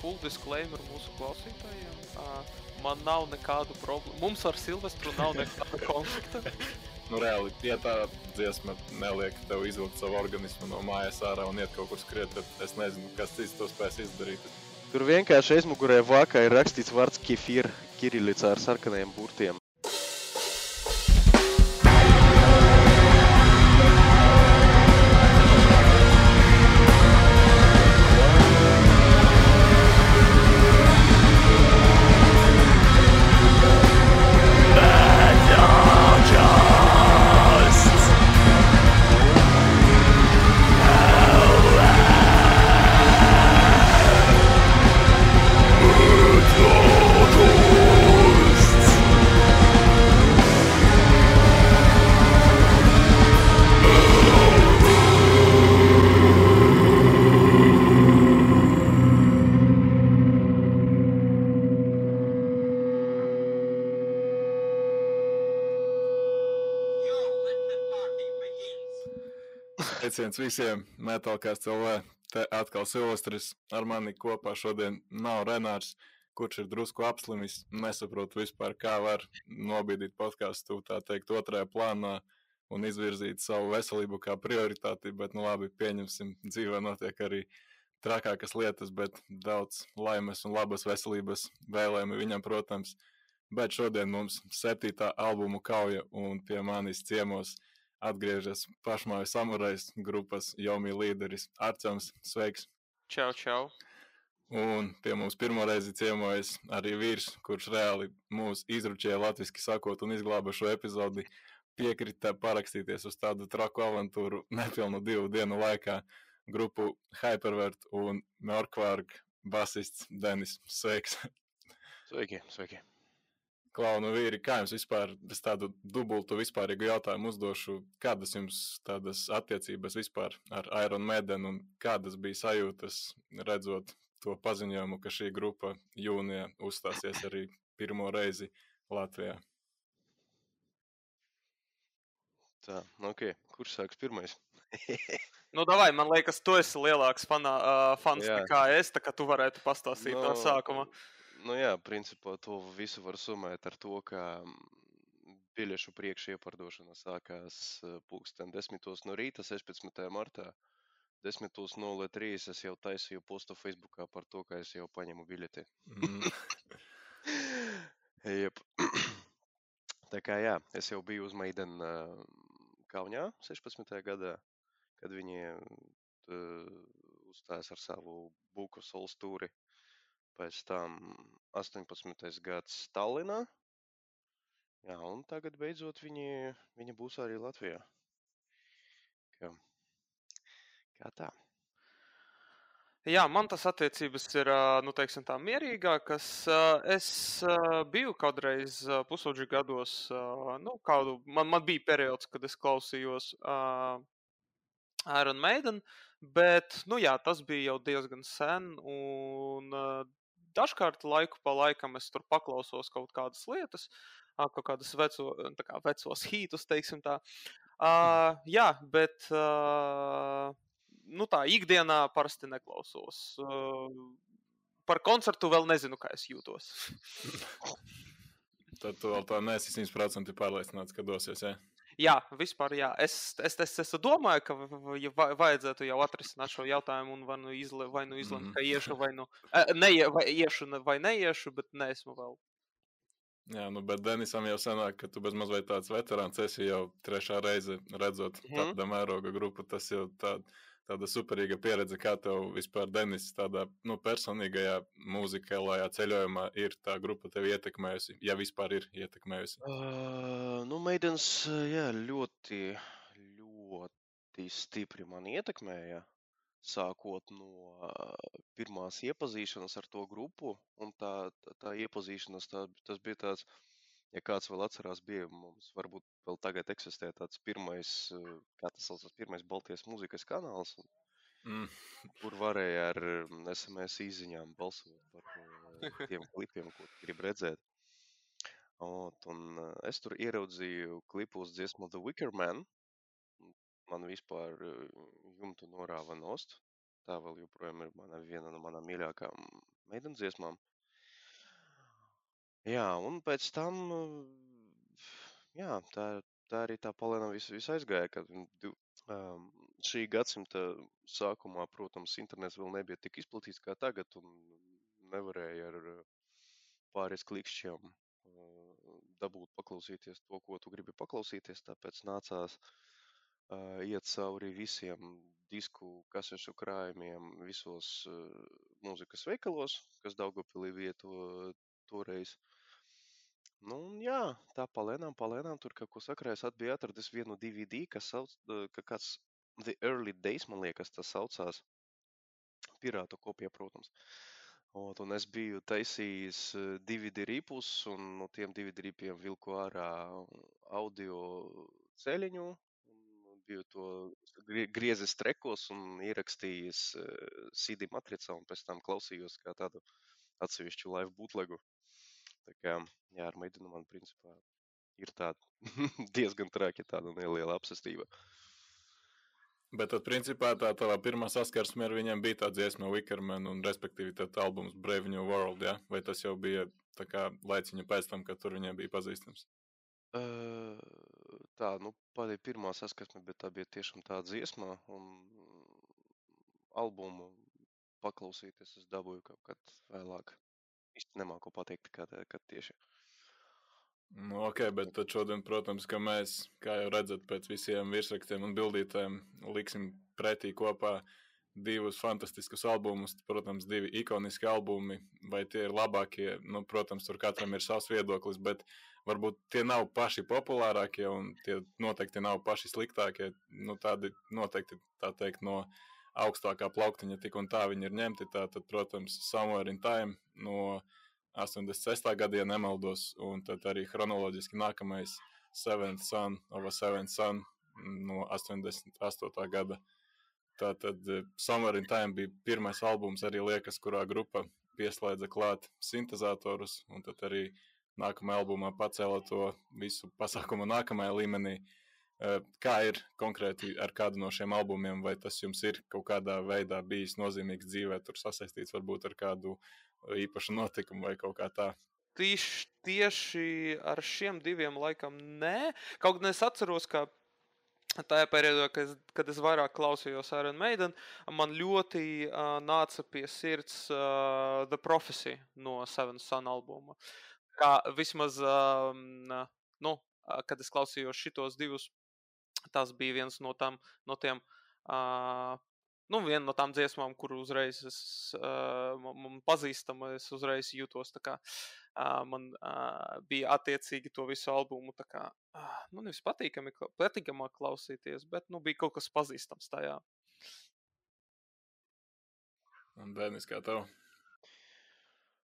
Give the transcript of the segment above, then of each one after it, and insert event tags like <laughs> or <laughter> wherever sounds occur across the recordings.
full disclaimer mūsu klausītājiem. Uh, man nav nekādu problēmu. Mums ar Silvestru nav nekāda <laughs> konflikta. Nu, reāli, ja tā dziesma neliek tev izvilkt savu organismu no mājas ārā un iet kaut kur skriet, tad es nezinu, kas cits to spēs izdarīt. Tur vienkārši aizmugurē vākā ir rakstīts vārds kefir, kirilicā ar sarkaniem burtiem. Visiem Metālkās CLV. Te atkal Silvestris ar mani kopā šodien nav Renārs, kurš ir drusku apslimis. Nesaprotu vispār, kā var nobīdīt podkāstu tā teikt otrajā plānā un izvirzīt savu veselību kā prioritāti, bet nu labi, pieņemsim, dzīvē notiek arī trakākas lietas, bet daudz laimes un labas veselības vēlējumi viņam, protams. Bet šodien mums septītā albumu kauja un pie manis ciemos atgriežas pašmāju samurais grupas Jomi līderis Arcams. Sveiks! Čau, čau! Un pie mums pirmo reizi ciemojas arī vīrs, kurš reāli mūs izručēja latviski sakot un izglāba šo epizodi. Piekrita parakstīties uz tādu traku avantūru nepilnu divu dienu laikā. Grupu Hypervert un Merkvārg basists Denis. Sveiks! Sveiki, sveiki! Klaunu vīri, kā jums vispār, es tādu dubultu vispārīgu jautājumu uzdošu, kādas jums tādas attiecības vispār ar Iron Maiden un kādas bija sajūtas redzot to paziņojumu, ka šī grupa jūnijā uzstāsies arī pirmo reizi Latvijā? Tā, nu ok, kurš sāks pirmais? <laughs> nu, davai, man liekas, tu esi lielāks fanā, uh, fans Jā. nekā es, tā kā tu varētu pastāstīt no Nu, sākuma. Nu jā, principā to visu var summēt ar to, ka biļešu priekš iepardošana sākās pulksten 10 no rīta, 16. martā. 10.03 es jau taisīju postu Facebookā par to, ka es jau paņemu biļeti. Mm, Jep. Tā kā jā, es jau biju uz Maiden uh, Kaunijā 16. gadā, kad viņi uzstājās ar savu Buku Soul stūri. Pēc tam 18. gads Tallinā. Jā, un tagad beidzot viņi, viņi būs arī Latvijā. Kā, kā tā? Jā, man tas attiecības ir, nu, teiksim, tā mierīgākas. Es biju kādreiz pusaudžu gados, nu, kādu, man, man bija periods, kad es klausījos Iron Maiden, bet, nu, jā, tas bija jau diezgan sen, un dažkārt laiku pa laikam es tur paklausos kaut kādas lietas, kaut kādas veco, kā vecos hītus, teiksim tā. Ā, Jā, bet ā, nu, tā ikdienā parasti neklausos. Uh, par koncertu vēl nezinu, kā es jūtos. <laughs> tad tu vēl tā nesi 100% pārliecināts, ka dosies. Ja? Jā, vispār, jā. Es, es, es, es domāju, ka ja va- vajadzētu jau atrisināt šo jautājumu un vai nu, izle, vai nu izlemt, Mhm. ka iešu vai nu eh, neie, vai, iešu ne- vai neiešu, bet neesmu vēl. Jā, nu, bet Denisam jau senāk, ka tu bezmazliet tāds veterāns esi jau trešā reize redzot Mhm. tādu mēroga grupu. Tas jau tā, tāda superīga pieredze, kā tev vispār Denis tādā nu, personīgajā mūzikālajā ceļojumā ir tā grupa tevi ietekmējusi, ja vispār ir ietekmējusi. Uh, nu, Maidens uh, jā, ļoti, ļoti stipri man ietekmēja. Sākot no uh, pirmās iepazīšanās ar to grupu, un tā, tā, tā iepazīšanās, tā, tas bija tāds, ja kāds vēl atcerās, bija mums varbūt vēl tagad eksistē tāds pirmais, kā tas saucas, pirmais Baltijas mūzikas kanāls, Mm. kur varēja ar SMS izziņām balsot par tiem klipiem, ko tu gribi redzēt. Ot, un es tur ieraudzīju klipus dziesmu The Wicker Man. Man vispār jumtu norāva nost. tā vēl joprojām ir mana, viena no manām mīļākajām meitenes dziesmām. Jā, un pēc tam, jā, tā, tā arī tā palēnām viss vis aizgāja, kad du- um, šī gadsimta sākumā, protams, internets vēl nebija tik izplatīts kā tagad, un nevarēja ar uh, pāris klikšķiem uh, dabūt paklausīties to, ko tu gribi paklausīties, tāpēc nācās uh, iet cauri visiem disku kasešu krājumiem visos uh, mūzikas veikalos, kas Daugavpilī vieto toreiz. Nu, un jā, tā palēnām, palēnām tur kaut ko sakrājas. Atbija atradis vienu DVD, kas sauc, ka kāds The Early Days, man liekas, tas saucās. Pirātu kopija, protams. Ot, un es biju taisījis DVD ripus, un no tiem DVD ripiem vilku ārā audio ceļiņu. Biju to grie- griezis trekos un ierakstījis CD matricā, un pēc tam klausījos kā tādu atsevišķu live bootlegu. Tā kā, jā, ar meiteni man principā ir tāda diezgan traki tāda neliela apsestība. Bet tad, principā, tā tava pirmā saskarsme ar viņiem bija tā dziesma Wickerman un, respektīvi, tā albums Brave New World, ja? Vai tas jau bija tā kā laiciņu pēc tam, kad tur viņiem bija pazīstams? Uh, tā, nu, pati pirmā saskarsme, bet tā bija tiešām tā dziesma un albumu paklausīties es dabūju kaut kad vēlāk. Īsti nemāku pateikt, kad, kad tieši. Nu, ok, bet tad šodien, protams, ka mēs, kā jau redzat, pēc visiem virsrakstiem un bildītēm liksim pretī kopā divus fantastiskus albumus. Protams, divi ikoniski albumi, vai tie ir labākie. Nu, protams, tur katram ir savs viedoklis, bet varbūt tie nav paši populārākie un tie noteikti nav paši sliktākie. Nu, tādi noteikti, tā teikt, no augstākā plauktiņa tik un tā viņi ir ņemti. Tātad, protams, Somewhere in Time no 86. gada, ja nemaldos, un tad arī chronoloģiski nākamais Seventh Son of a Seventh Son no 88. gada. Tātad eh, Summer in Time bija pirmais albums, arī liekas, kurā grupa pieslēdza klāt sintezatorus, un tad arī nākamajā albumā pacēla to visu pasākumu nākamajā līmenī. Eh, Kā ir konkrēti ar kādu no šiem albumiem, vai tas jums ir kaut kādā veidā bijis nozīmīgs dzīvē, tur sasaistīts varbūt ar kādu īpašu notikumu vai kaut kā tā? Tieši, tieši ar šiem diviem laikam nē. Kaut gan es atceros, ka tajā periodā, kad es, kad es vairāk klausījos Iron Maiden, man ļoti uh, nāca pie sirds uh, The Prophecy no Seven Sun albuma. Kā vismaz, uh, nu, kad es klausījos šitos divus, tas bija viens no, tam, no tiem. Uh, Nu, viena no tām dziesmām, kur uzreiz es, uh, man, pazīstama, es uzreiz jūtos tā kā uh, man uh, bija attiecīgi to visu albumu. Tā kā, uh, nu, nevis patīkami, patīkamāk klausīties, bet nu, bija kaut kas pazīstams tajā. Un Dēnis, kā tev?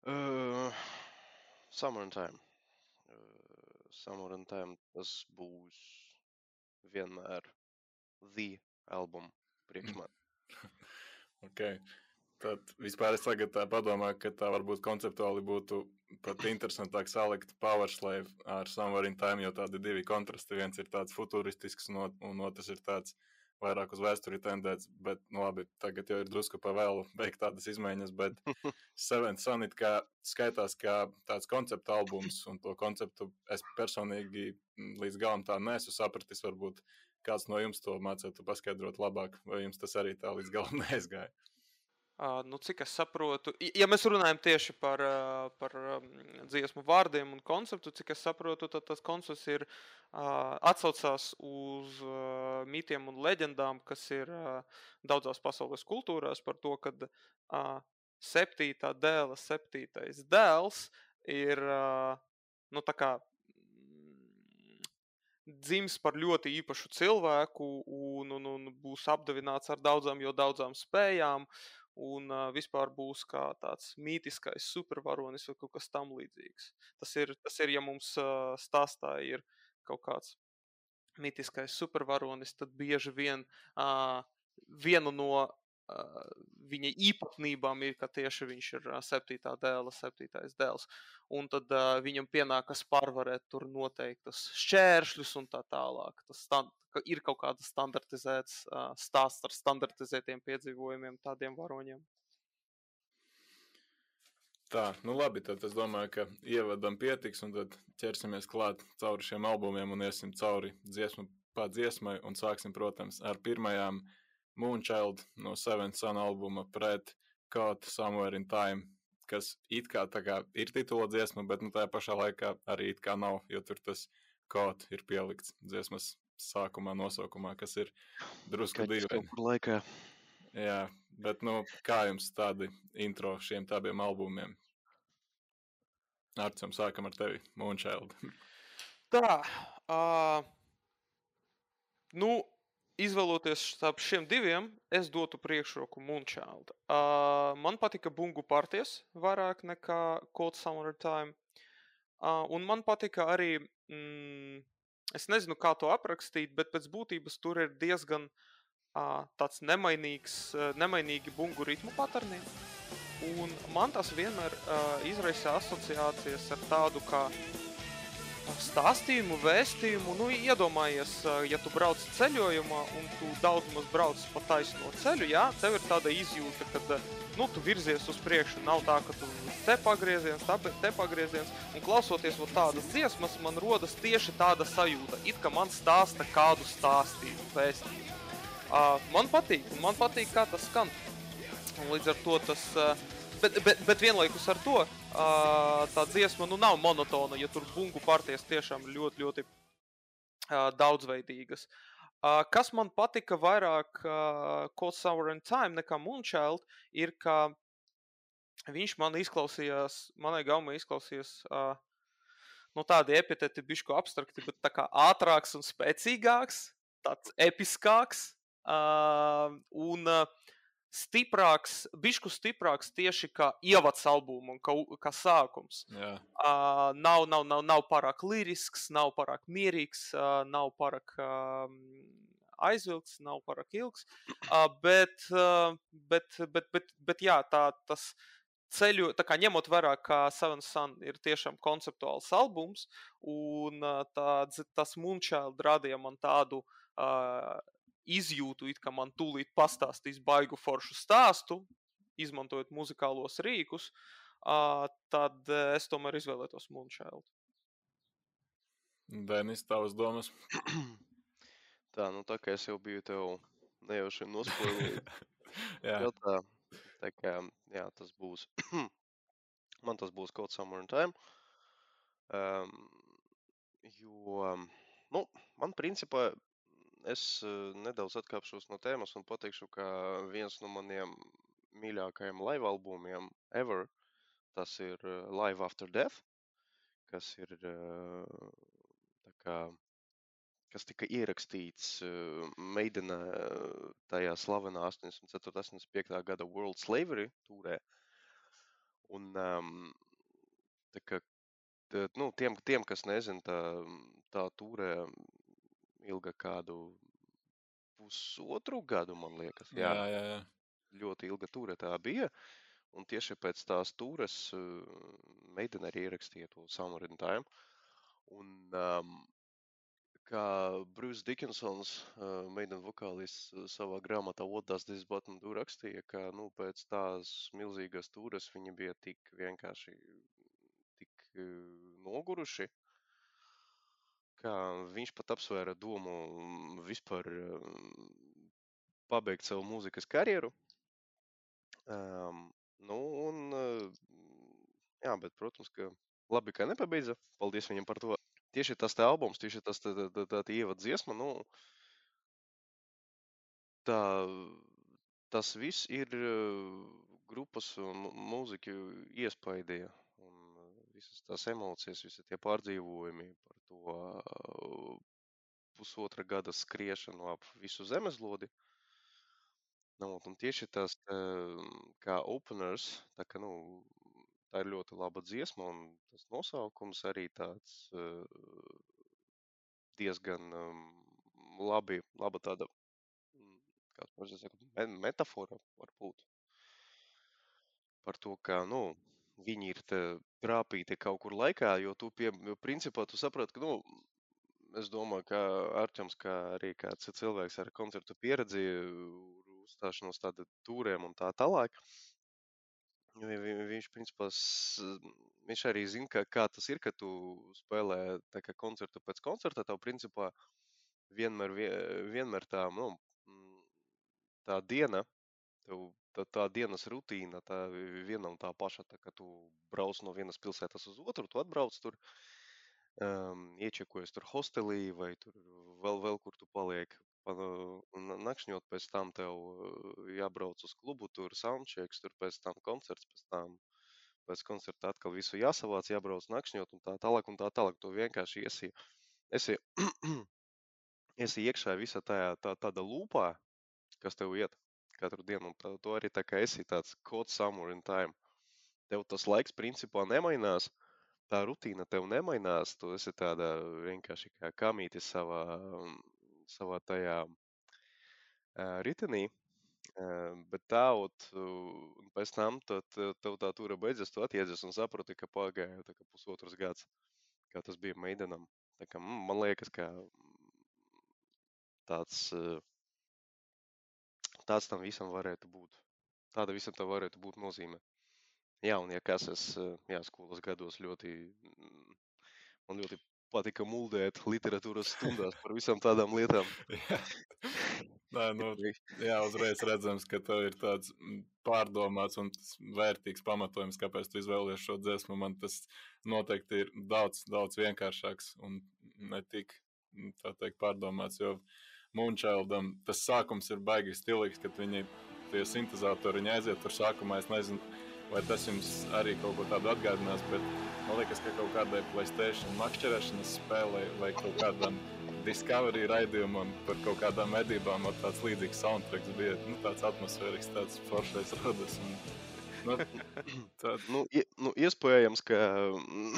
Uh, summer Time. Uh, summer Time tas būs vienmēr the album priekš man. Okay. Tad vispār es tagad tā padomāju, ka tā varbūt konceptuāli būtu pat interesantāk salikt Power Slave ar Somewhere in Time, jo tādi divi kontrasti. Viens ir tāds futuristisks, un, un otrs ir tāds vairāk uz vēsturi tendēts. Bet, nu labi, tagad jau ir drusku pa vēlu veikt tādas izmaiņas, bet <laughs> Seven Sun it kā skaitās kā tāds konceptu albums, un to konceptu es personīgi līdz galam tā nesu sapratis. Varbūt kāds no jums to mācītu paskaidrot labāk, vai jums tas arī tā līdz galam <laughs> neaizgāja. Nu, cik es saprotu, ja mēs runājam tieši par, par dziesmu vārdiem un konceptu, cik es saprotu, tad tas koncepts ir atsaucās uz mītiem un leģendām, kas ir daudzās pasaules kultūrās par to, ka septītā dēla, septītais dēls ir nu, tā kā mm, dzimis par ļoti īpašu cilvēku un, un, un būs apdāvināts ar daudzām, jo daudzām spējām, un uh, vispār būs kā tāds mītiskais supervaronis vai kaut kas tamlīdzīgs. Tas ir, tas ir ja mums uh, stāstā ir kaut kāds mītiskais supervaronis, tad bieži vien uh, vienu no viņa īpatnībām ir, ka tieši viņš ir uh, septītā dēla, septītais dēls. Un tad uh, viņam pienākas pārvarēt tur noteiktas šķēršļus un tā tālāk. Tas stand, ka ir kaut kāda standartizēts uh, stāsts ar standartizētiem piedzīvojumiem tādiem varoņiem. Tā, nu labi, tad es domāju, ka ievadam pietiks, un tad ķersimies klāt cauri šiem albumiem un iesim cauri dziesmu pa dziesmai, un sāksim, protams, ar pirmajām Moonchild no Seven Sun albuma pret Caught Somewhere in Time, kas it kā, kā ir titula dziesma, bet nu, tajā pašā laikā arī it kā nav, jo tur tas Caught ir pielikts dziesmas sākumā, nosaukumā, kas ir drusku dīvaini. Jā, bet nu, kā jums tādi intro šiem abiem albumiem? Arcam, sākam ar tevi, Moonchild. <laughs> Tā, uh, nu, izvēloties starp šiem diviem, es dotu priekšroku Moonchild. Uh, man patika Bungu partijas vairāk nekā Cold Summer Time. Uh, un man patika arī, mm, es nezinu, kā to aprakstīt, bet pēc būtības tur ir diezgan uh, tāds nemainīgs, uh, nemainīgi bungu ritmu patarni. Un man tas vienmēr uh, izraisa asociācijas ar tādu kā stāstījumu, vēstījumu. Nu, iedomājies, ja tu brauc ceļojumā un tu daudz maz brauc pa taisno ceļu, jā, tev ir tāda izjūta, ka nu, tu virzies uz priekšu. Nav tā, ka tu te pagrieziens, tā, te pagrieziens. Un klausoties no tādas dziesmas, man rodas tieši tāda sajūta, it kā man stāsta kādu stāstījumu, vēstījumu. Uh, man patīk, man patīk, kā tas skan. Un līdz ar to tas uh, bet, bet, bet vienlaikus ar to tā dziesma nu, nav monotona, ja tur bungu partijas tiešām ļoti, ļoti daudzveidīgas. Kas man patika vairāk Cold and Time nekā Moonchild, ir, ka viņš man izklausījās, manai gaumai izklausījās nu, tādi epiteti bišķi abstrakti, bet tā kā ātrāks un spēcīgāks, tāds episkāks. Un uh, stiprāks, bišku stiprāks tieši kā ievads albuma un kā, kā sākums. Yeah. Uh, nav, nav, nav, nav pārāk lirisks, nav pārāk mierīgs, uh, nav pārāk uh, aizvilkts, nav pārāk ilgs. Uh, bet, uh, bet, bet, bet, bet jā, tā, tas ceļu, tā kā ņemot vērā, ka Seven Sun ir tiešām konceptuāls albums, un tā, tas Moonchild radīja man tādu uh, izjūtu, it kā man tūlīt pastāstīs baigu foršu stāstu, izmantojot muzikālos rīkus, uh, tad es tomēr izvēlētos Moonchild. Denis, tavas domas? <clears throat> tā, nu tā kā es jau biju tev nejauši nospēlējis. <laughs> jā. tā, tā kā, jā, tas būs. <clears throat> man tas būs kaut summer in time. Um, jo, nu, man principā es nedaudz atkāpšos no tēmas un pateikšu, ka viens no maniem mīļākajiem live albumiem ever, tas ir Live After Death, kas ir tā kā, kas tika ierakstīts Meidena tajā slavenā 84. 85. gada World Slavery tūrē. Un tā kā, nu, tiem, tiem, kas nezin, tā, tā tūrē ilga kādu pusotru gadu, man liekas. Jā, jā, jā. jā. Ļoti ilga ture tā bija. Un tieši pēc tās turas uh, meitene arī ierakstīja to Summer in Time. Un um, kā Bruce Dickinsons, uh, meitene vokālists, savā grāmatā Button Do rakstīja, ka nu, pēc tās milzīgas turas viņi bija tik vienkārši tik uh, noguruši, kā viņš pat apsvēra domu vispār pabeigt savu mūzikas karjeru. Um, nu, un, jā, bet, protams, ka labi, ka nepabeidza. Paldies viņam par to. Tieši tas te albums, tieši tas tā, tā, tā, tā ievad dziesma, nu, tā, tas viss ir grupas mūziķu iespaidīja. Visas tās emocijas, visi tie pārdzīvojumi par to pusotra gada skriešanu ap visu zemeslodi. Nu, un tieši tas kā openers, tā, ka, nu, tā ir ļoti laba dziesma, un tas nosaukums arī tāds diezgan labi, laba tāda kā to var teikt, me metafora varbūt. Par to, ka, nu, viņi ir trāpīti kaut kur laikā, jo tu, pie, jo principā, tu saproti, ka, nu, es domāju, ka Arčuns, kā arī kāds cilvēks ar koncertu pieredzi, uzstāšanos tāda tūriem un tā tālāk, vi- vi- viņš, principā, viņš arī zina, ka, kā tas ir, kad tu spēlē kā koncertu pēc koncerta, tev, principā, vienmēr, vie- vienmēr tā, nu, tā diena, tev, tā, tā dienas rutīna, tā viena un tā paša, tā kā tu brauc no vienas pilsētas uz otru, tu atbrauc tur, um, iečekojies tur hostelī vai tur vēl, vēl kur tu paliek. nakšņot pēc tam tev jābrauc uz klubu, tur soundchecks, tur pēc tam koncerts, pēc tam pēc koncerta atkal visu jāsavāc, jābrauc nakšņot un tā tālāk un tā tālāk. Tu vienkārši esi, esi, esi iekšā visā tajā tā, tāda lūpā, kas tev iet katru dienu, un tu arī tā kā esi tāds caught summer in time. Tev tas laiks principā nemainās, tā rutīna tev nemainās, tu esi tāda vienkārši kā kamīti savā, savā tajā ā, ritenī, ā, bet tā, ot, un pēc tam tad, tev tā tūra beidzas, tu atjēdzies un saproti, ka pagāja tā kā pusotrs gads, kā tas bija Meidenam. Tā kā, mm, man liekas, ka tāds, ā, tāds tam visam varētu būt. Tāda visam tam varētu būt nozīme. Jā, un ja kas es, jā, skolas gados ļoti, mm, man ļoti patika muldēt literatūras stundās par visām tādām <laughs> lietām. Jā. Nē, <laughs> nu, jā, uzreiz redzams, ka tev ir tāds mm, pārdomāts un vērtīgs pamatojums, kāpēc tu izvēlies šo dziesmu. Man tas noteikti ir daudz, daudz vienkāršāks un ne tik mm, tā teikt, pārdomāts. Jo Moonchildam tas sākums ir baigi stilīgs, kad viņi tie sintezatori viņi aiziet tur sākumā. Es nezinu, vai tas jums arī kaut ko tādu atgādinās, bet man liekas, ka kaut kādai Playstation makšķerēšanas spēlē vai kaut kādam Discovery raidījumam par kaut kādām medībām, un tāds līdzīgs soundtracks bija nu, tāds atmosfērisks, tāds foršais rodas. Un, nu, <clears throat> tā, Nu, ie, nu, iespējams, ka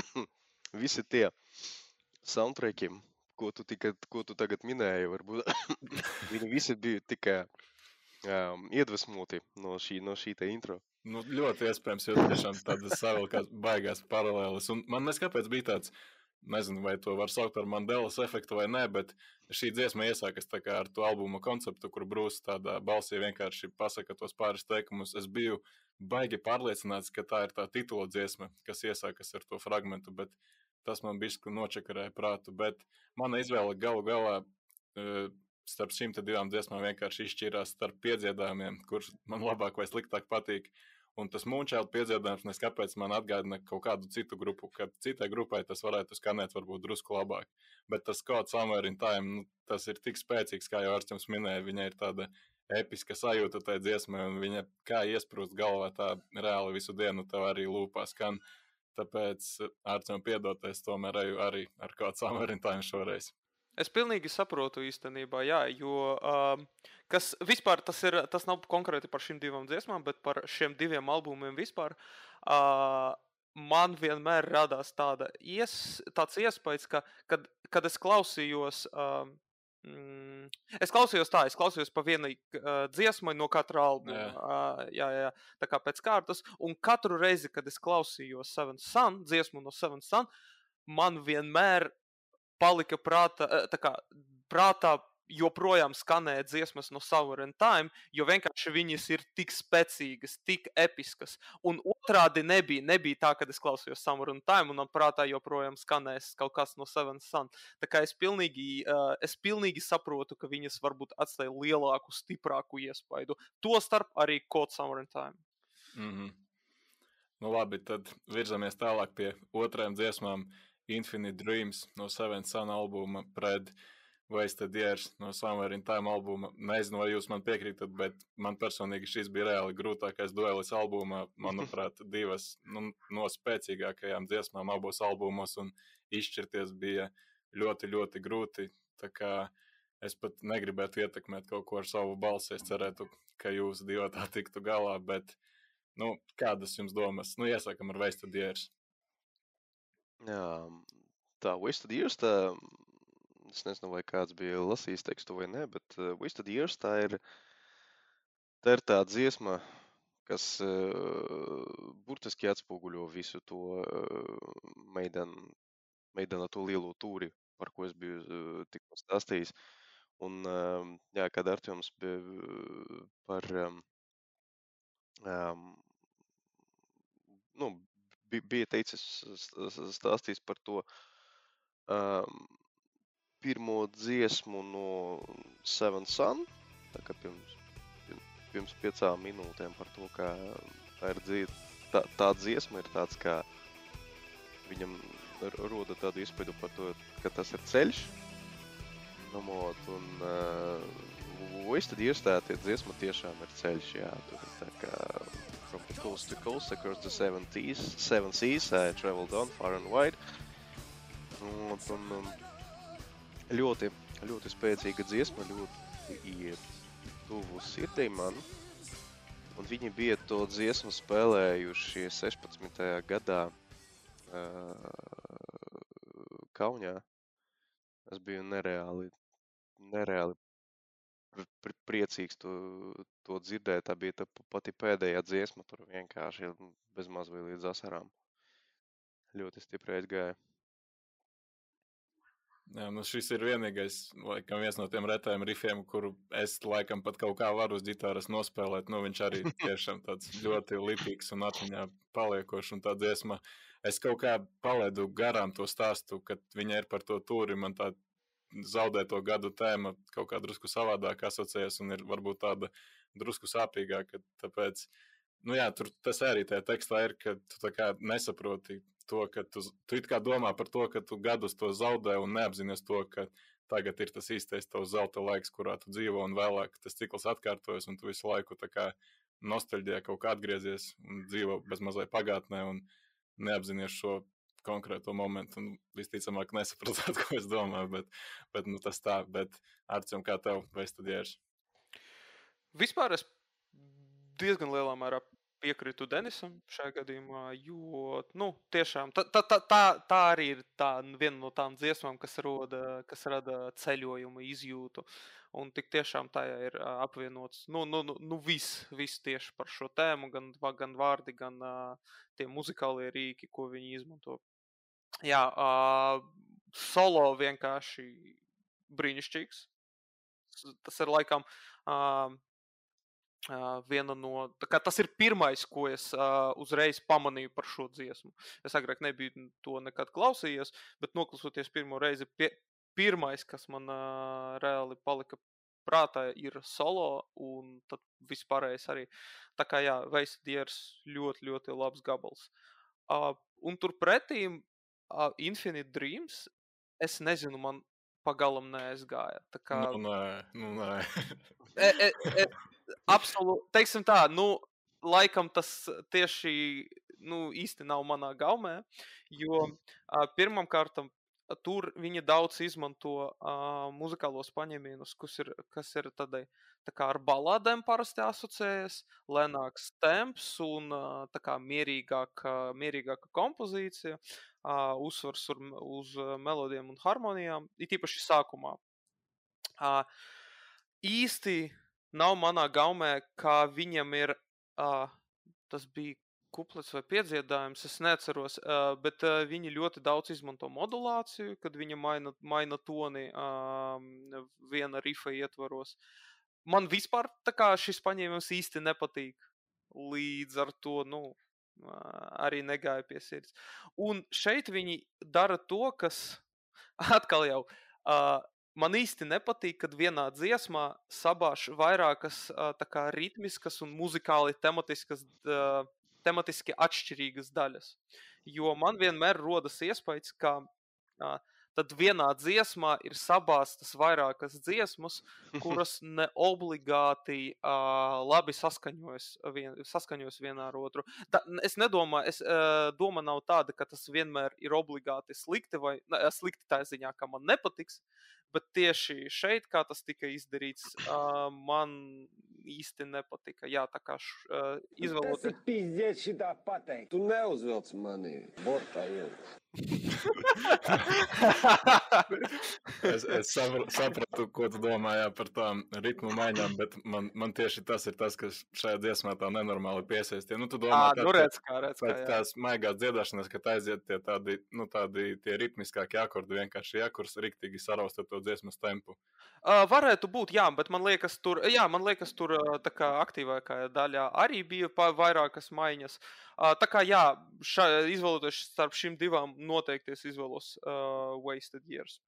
<clears throat> visi tie soundtracki, ko tu, tika, ko tu tagad minēji, varbūt viņi visi bija tikai um, iedvesmoti no šī, no šī intro. Nu, ļoti iespējams, jo tiešām tādas savilkās baigās paralēlas. Un man neskapēc bija tāds, nezinu, vai to var saukt par Mandelas efektu vai nē, bet šī dziesma iesākas tā kā ar to albuma konceptu, kur Brūss tādā balsī vienkārši pasaka tos pāris teikumus. Es biju baigi pārliecināts, ka tā ir tā titula dziesma, kas iesākas ar to fragmentu, bet tas man bija nočakarēja prātu. Bet mana izvēle galu galā eh, starp šīm te divām dziesmām vienkārši izšķirās starp piedziedājumiem, kurš man labāk vai sliktāk patīk. Un tas mūčēl piedziedājums, nes kāpēc man atgādina kaut kādu citu grupu, kad citai grupai tas varētu skanēt varbūt drusku labāk. Bet tas kaut Somewhere in Time, nu, tas ir tik spēcīgs, kā jau Arčuns minēja, viņai ir tāda episka sajūta tajā dziesmā, un viņa kā iesprūst galvā tā reāli visu dienu tev arī lūpā skan. Tāpēc Arčuns piedoties tomēr arī, arī ar in Time šoreiz. Es pilnīgi saprotu īstenībā, jā, jo um, kas vispār tas ir, tas nav konkrēti par šīm divām dziesmām, bet par šiem diviem albumiem vispār. Uh, man vienmēr radās tāda ies, tāds iespējas, ka, kad, kad es klausījos. Um, Mm, es klausījos tā, es klausījos pa vienai uh, dziesmai no katra albuma. Jā. Uh, jā, jā, tā kā pēc kārtas. Un katru reizi, kad es klausījos Seven Sun, dziesmu no Seven Sun, man vienmēr palika prāta, eh, tā kā, prātā joprojām skanēja dziesmas no Sovereign Time, jo vienkārši viņas ir tik spēcīgas, tik episkas. Un otrādi nebija, nebija tā, ka es klausījos Sovereign Time un man prātā joprojām skanēs kaut kas no Seven Sun. Tā kā es pilnīgi, uh, es pilnīgi saprotu, ka viņas varbūt atstāja lielāku, stiprāku iespaidu. Tostarp arī Code Sovereign Time. Mm -hmm. Nu, labi, tad virzamies tālāk pie otrajām dziesmām. Infinite Dreams no Seven Sun albuma pret Wasted Years no Somewhere in Time albuma. Nezinu, vai jūs man piekrītat, bet man personīgi šis bija reāli grūtākais duelis albumā. Manuprāt, <laughs> divas nu, no spēcīgākajām dziesmām abos albumos, un izšķirties bija ļoti, ļoti grūti. Tā kā es pat negribētu ietekmēt kaut ko ar savu balsi. Es cerētu, ka jūs divi tā tiktu galā, bet nu, kādas jums domas? Nu, iesākam ar Wasted Years. Jā, tā Wasted Years, tā, es nezinu, vai kāds bija lasījis tekstu vai nē, bet uh, Wasted Years tā ir tā ir tā dziesma, kas uh, burtiski atspoguļo visu to uh, meidanu, meidanu to lielo tūri, par ko es biju uh, tikko stāstījis. Un, uh, jā, kad Artjoms bija par um, um, nu, bija teicis, stāstījis par to um, pirmo dziesmu no Seven Sun, tā kā pirms pirms piecām minūtēm par to, kā tā ir dzīve. Tā, tā dziesma ir tāds, kā viņam roda tādu iespēju par to, ka tas ir ceļš. Namot, un uh, es tad iestāju, dziesma tiešām ir ceļš, jā, tur ir tā kā from the coast to coast, across the seven, seas, seven seas, I traveled on far and wide. Un, un, un ļoti, ļoti spēcīga dziesma, ļoti tuvu sirdī man. Un viņi bija to dziesmu spēlējuši 16. gadā uh, Kaunijā. Es biju nereāli, nereāli priecīgs to, to dzirdēt. Tā bija tā pati pēdējā dziesma, tur vienkārši bez mazliet līdz asarām. Ļoti stipri aizgāja. Jā, nu šis ir vienīgais, laikam, viens no tiem retajiem rifiem, kuru es laikam pat kaut kā varu uz ģitāras nospēlēt. Nu, viņš arī <laughs> tiešām tāds ļoti lipīgs un atmiņā paliekošs un tā dziesma. Es kaut kā palaidu garām to stāstu, kad viņa ir par to tūri. Man tā zaudēto gadu tēma kaut kā drusku savādāk asociējas un ir varbūt tāda drusku sāpīgāka. Tāpēc, nu jā, tur tas arī tajā tekstā ir, ka tu nesaproti to, ka tu, tu it kā domā par to, ka tu gadus to zaudē un neapzinājies to, ka tagad ir tas īstais tavs zelta laiks, kurā tu dzīvo, un vēlāk tas cikls atkārtojas, un tu visu laiku tā kā nostalģijā kaut kā atgriezies un dzīvo bez mazliet pagātnē un neapzinājies šo konkrēto momentu, un visticamāk nesapratāt, <laughs> ko es domāju, bet, bet nu, tas tā, bet Arcim, kā tev, vai iešu? Vispār es diezgan lielā mērā piekrītu Denisam šajā gadījumā, jo nu, tiešām tā, tā, tā, tā, arī ir tā, viena no tām dziesmām, kas, roda, kas rada ceļojumu izjūtu. Un tik tiešām tajā ir apvienots nu, nu, nu, nu viss, viss tieši par šo tēmu, gan, gan vārdi, gan uh, tie muzikālie rīki, ko viņi izmanto. Jā, uh, solo vienkārši brīnišķīgs. Tas ir laikam. Uh, Uh, viena no, tas ir pirmais, ko es uh, uzreiz pamanīju par šo dziesmu. Es agrāk nebiju to nekad klausījies, bet noklausoties pirmo reizi, pie, pirmais, kas man uh, reāli palika prātā, ir solo, un tad vispārējais arī. Tā kā jā, Veisadiers ļoti, ļoti labs gabals. Uh, un turpretī uh, Infinite Dreams, es nezinu, man pagalam neaizgāja. Tā kā... Nu, nē, nu, nē. e, e, e, absolūti, teiksim tā, nu, laikam tas tieši nu, īsti nav manā gaumē, jo pirmam kārtam tur viņi daudz izmanto uh, muzikālos paņēmienus, kas ir, kas ir tādai, tā kā ar balādēm parasti asociējas, lēnāks temps un uh, tā kā mierīgāka, mierīgāka kompozīcija, uh, uzsvars uz, uz melodijām un harmonijām, it īpaši sākumā. Uh, īsti nav manā gaumē, kā viņam ir. Uh, tas bija kuplets vai piedziedājums, es neatceros, uh, bet uh, viņi ļoti daudz izmanto modulāciju, kad viņa maina, maina toni uh, viena rifa ietvaros. Man vispār šis paņēmiens īsti nepatīk. Līdz ar to nu, arī negāja pie sirds. Un šeit viņi dara to, kas <laughs> atkal jau uh, man īsti nepatīk, kad vienā dziesmā sabāž vairākas kā, ritmiskas un muzikāli tematiskas, tematiski atšķirīgas daļas. Jo man vienmēr rodas iespējas, ka tad vienā dziesmā ir sabāztas vairākas dziesmas, kuras <laughs> ne obligāti uh, labi saskaņojas, vien, saskaņojas vienā ar otru. Da, es nedomāju, es, uh, doma nav tāda, ka tas vienmēr ir obligāti slikti vai ne, slikti tā ziņā, ka man nepatiks, bet tieši šeit, kā tas tika izdarīts, uh, man īsti nepatika. Jā, tā kā uh, izvēloties. Tas ir pīzdēts šitā pateikt. Tu neuzvelc mani bortā ielikt. es, es sapra- sapratu, ko tu domā jā, par tām ritmu maiņām, bet man, man tieši tas ir tas, kas šajā dziesmā tā nenormāli piesaistīja. Nu, tu domā, Ā, tad, nu redz, kā, redz, kā, pēc jā. tās maigās dziedāšanas, kad aiziet tie tādi, nu, tādi tie ritmiskākie akordi, vienkārši akurs riktīgi saraust ar to dziesmas tempu. Uh, varētu būt, jā, bet man liekas, tur, jā, man liekas, tur tā kā aktīvākajā daļā arī bija vairākas maiņas. Uh, tā kā, jā, ša, izvēloties starp šīm divām, noteikti es izvēlos uh, Wasted Years.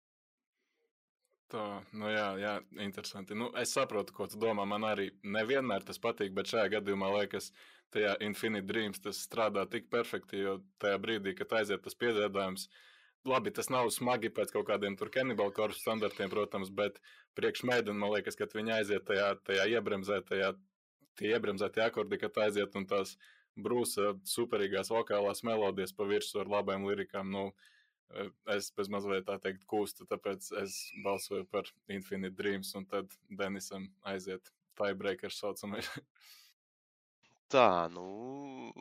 Tā, nu jā, jā, interesanti. Nu, es saprotu, ko tu domā. Man arī nevienmēr tas patīk, bet šajā gadījumā liekas, tajā Infinite Dreams tas strādā tik perfekti, jo tajā brīdī, kad aiziet tas piedēdājums, labi, tas nav smagi pēc kaut kādiem tur kanibālu korpusu standartiem, protams, bet priekš mēdina, man liekas, kad viņi aiziet tajā, tajā iebremzētajā, tie iebremzētie akordi, kad aiziet un tās brūsa superīgās vokālās melodijas pa virsmu ar labām lirikām. Nu, eh, es bez mazliet tā teikt kūstu, tāpēc es balsoju par Infinite Dreams, un tad Denisam aiziet tiebreaker saucamais. Tā, nu.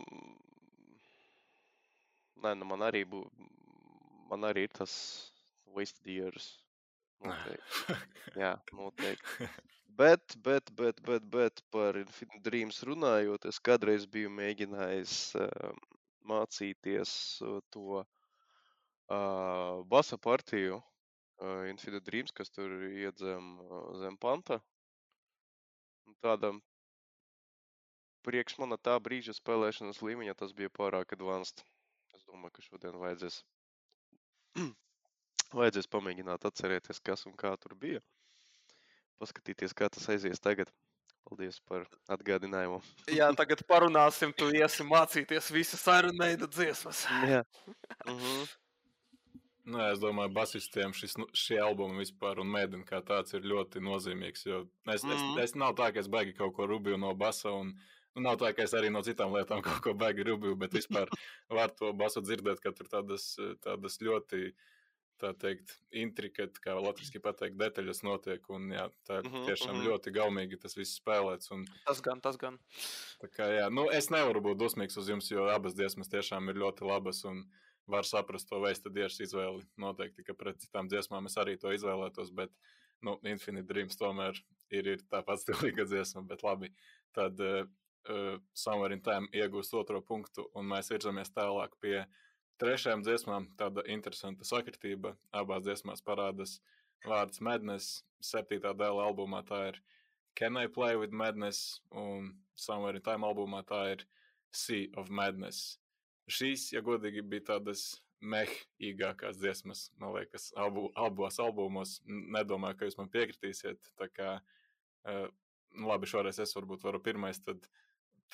Nē, nu man arī būtu. Man arī ir tas wasted years. Noteikti. Jā, <laughs> noteikti. Bet, bet, bet, bet, bet par Infinite Dreams runājot, es kādreiz biju mēģinājis uh, mācīties uh, to uh, basa partiju uh, Infinite Dreams, kas tur iet zem, uh, zem panta. Un Tādam priekš mana tā brīža spēlēšanas līmeņa tas bija pārāk advanced. Es domāju, ka šodien vajadzēs, <clears throat> vajadzēs pamēģināt atcerēties, kas un kā tur bija. Paskatīties, kā tas aizies tagad. Paldies par atgādinājumu. Jā, tagad parunāsim, tu iesi mācīties visas Iron Maiden dziesmas. <laughs> Jā. Mhm. Nu, es domāju, basistiem šis, nu, šie albumi vispār un mēdina kā tāds ir ļoti nozīmīgs. Jo es, mm. Mhm. es, es nav tā, ka es baigi kaut ko rubju no basa, un nav tā, ka es arī no citām lietām kaut ko baigi rubju, bet vispār var to basu dzirdēt, ka tur tādas, tādas ļoti, tā teikt, intrikati, kā latviski pateikt, detaļas notiek, un jā, tā ir Mhm, tiešām mhm. ļoti gaumīgi tas viss spēlēts. Un, Tas gan, tas gan. Tā kā, jā, nu, es nevaru būt dusmīgs uz jums, jo abas dziesmas tiešām ir ļoti labas. Un var saprast to veista dienas izvēli. Noteikti, ka pret citām dziesmām es arī to izvēlētos, bet nu, Infinite Dreams tomēr ir, ir tāpat stilīga dziesma. Bet labi, tad uh, Summer in Time iegūst otro punktu, un mēs virzamies tālāk pie trešajām dziesmām. Tāda interesanta sakritība. Abās dziesmās parādās vārds Madness, septītā dēla albumā. Tā ir Can I Play with Madness, un Summer in Time albumā tā ir Sea of Madness. Šīs, ja godīgi, bija tādas mehīgākās dziesmas, man liekas, abu, abos albumos. Nedomāju, ka jūs man piekritīsiet. Tā kā, uh, labi, šoreiz es varbūt varu pirmais, tad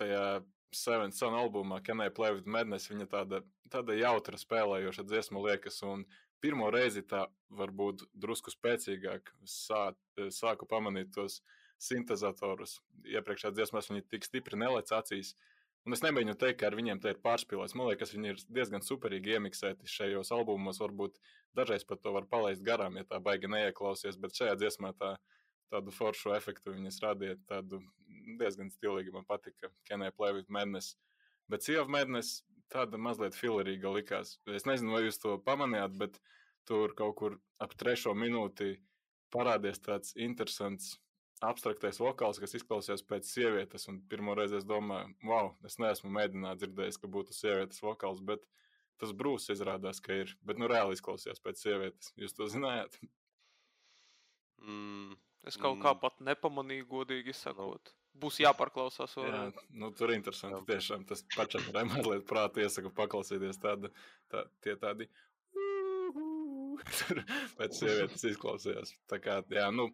tajā Seven Sun albumā, Can I Play with Madness, viņa tāda, tāda jautra spēlējoša dziesma liekas, un pirmo reizi tā varbūt drusku spēcīgāk sā, sāku pamanīt tos sintezatorus. Iepriekšējā dziesmās viņi tik stipri nelec acīs, Un es nemēģinu teikt, ka ar viņiem te ir pārspīlēts. Man liekas, viņi ir diezgan superīgi iemiksēti šajos albumos. Varbūt dažreiz pat to var palaist garām, ja tā baigi neieklausies. Bet šajā dziesmā tā, tādu foršu efektu viņas radīja. Tādu diezgan stilīgi man patika. Can I play with madness? Bet Sea of Madness tāda mazliet filerīga likās. Es nezinu, vai jūs to pamanījāt, bet tur kaut kur ap trešo minūti parādījās tāds interesants abstraktais vokāls, kas izklausās pēc sievietes. Un pirmo reizi es domāju, wow, es neesmu mēģinājis dzirdējis, ka būtu sievietes vokāls, bet tas brūs izrādās, ka ir. Bet nu reāli izklausās pēc sievietes. Jūs to zinājāt? Mm, Es kaut kā Mm. pat nepamanīju, godīgi sakot. Būs jāpārklausās. Jā, vēlreiz. nu, tur ir interesanti. Tiešām tas pašam ir mazliet prātā iesaku paklausīties tāda, tā, tie tādi. <laughs> Tur pēc sievietes izklausījās. Tā kā, jā, nu,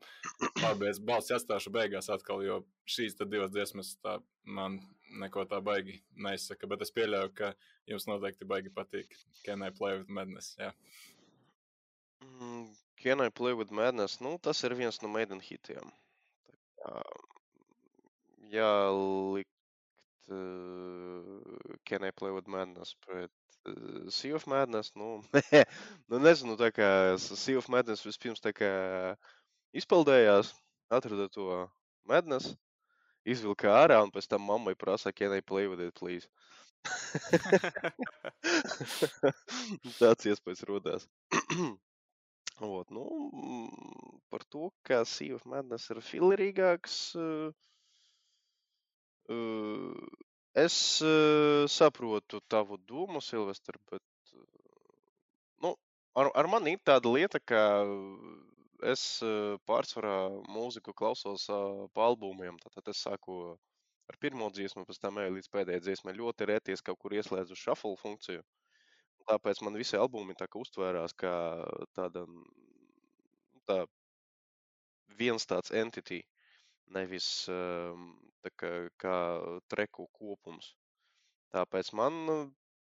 labi, es balsi atstāšu beigās atkal, jo šīs tad divas dziesmas tā man neko tā baigi neizsaka, bet es pieļauju, ka jums noteikti baigi patīk Can I Play with Madness, jā. mm, Can I Play with Madness? Nu, tas ir viens no Maiden hitiem. Tā kā, Jā, likt uh, Can I Play with Madness pret uh, Sea of Madness? Nu, <laughs> nu nezinu, tā kā s- Sea of Madness vispirms tā kā izpildējās, atrada to Madness, izvilka ārā un pēc tam mammai prasa, Can I Play with it, please? <laughs> <laughs> Tāds iespējas rodās. <clears throat> Ot, nu, par to, ka Sea of Madness ir filerīgāks, es saprotu tavu domu, Silvester, bet nu, ar, ar mani ir tāda lieta, ka es pārsvarā mūziku klausos pa albumiem. Tātad es sāku ar pirmo dziesmu, pēc tam eju līdz pēdējai dziesmai. Ļoti rēties kaut kur ieslēdzu shuffle funkciju. Tāpēc man visi albumi tā kā uztvērās kā tāda, nu, tā viens tāds entity, nevis tā kā, kā treku kopums. Tāpēc man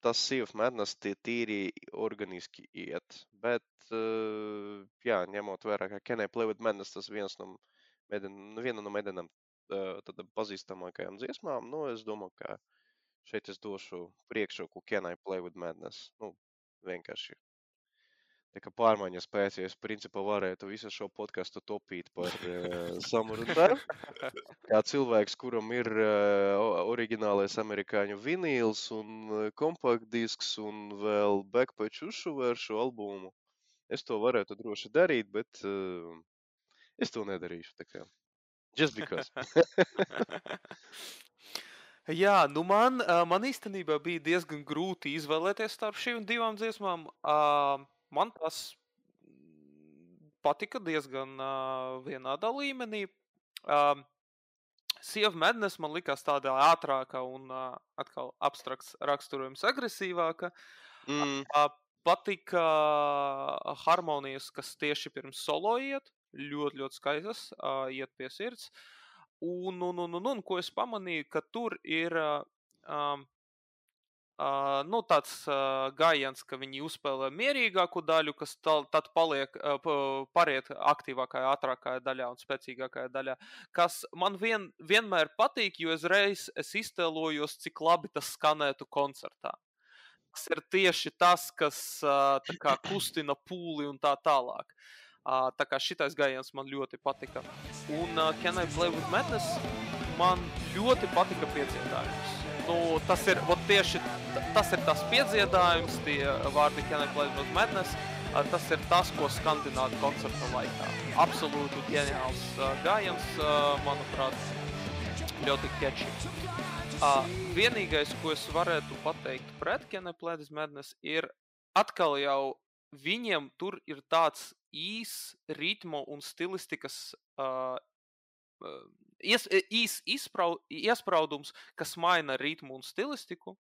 tas Sea of Madness tie tīri organiski iet. Bet, jā, ņemot vērā, ka Can I Play with Madness tas viens no, Meden, viena no Medenam pazīstamākajām dziesmām, nu, es domāju, ka šeit es došu priekšroku Can I Play with Madness. Nu, vienkārši tā kā pārmaiņas pēc, ja es principā varētu visu šo podkāstu topīt par uh, Summer Time. <laughs> Kā cilvēks, kuram ir uh, oriģinālais amerikāņu vinīls un kompaktdisks un vēl backpatch uzšuvēr šo albumu, es to varētu droši darīt, bet uh, es to nedarīšu. Just because. <laughs> <laughs> Jā, nu man, man īstenībā bija diezgan grūti izvēlēties starp šīm divām dziesmām. Man tas patika diezgan vienādā līmenī. Sea of Madness man likās tāda ātrāka un atkal abstrakts raksturojums agresīvāka. Mm. Patika harmonijas, kas tieši pirms solo iet. Ļoti, ļoti skaistas, iet pie sirds. Uh, Un, un, un, un, un ko es pamanīju, ka tur ir um, Uh, nu, tāds uh, gājiens, ka viņi uzspēlē mierīgāku daļu, kas tal, tad paliek, uh, pariet aktīvākajā, ātrākajā daļā un spēcīgākajā daļā. Kas man vien, vienmēr patīk, jo es reiz es iztēlojos, cik labi tas skanētu koncertā. Tas ir tieši tas, kas kā, kustina pūli un tā tālāk. Uh, Uh, tā kā šitais gājiens man ļoti patika. Un uh, Can I Play with Madness? Man ļoti patika piedziedājums. Nu, tas ir tieši tas, ir tas piedziedājums, tie vārdi Can I Play with Madness. Uh, tas ir tas, ko skandinātu koncerta laikā. Absolūti ģeniāls uh, gājiens, uh, manuprāt, ļoti catchy. Uh, vienīgais, ko es varētu pateikt pret Can I Play with Madness, ir atkal jau viņiem tur ir tāds īs ritmu un stilistikas uh, ies, īs izprau, iespraudums, kas maina ritmu un stilistiku,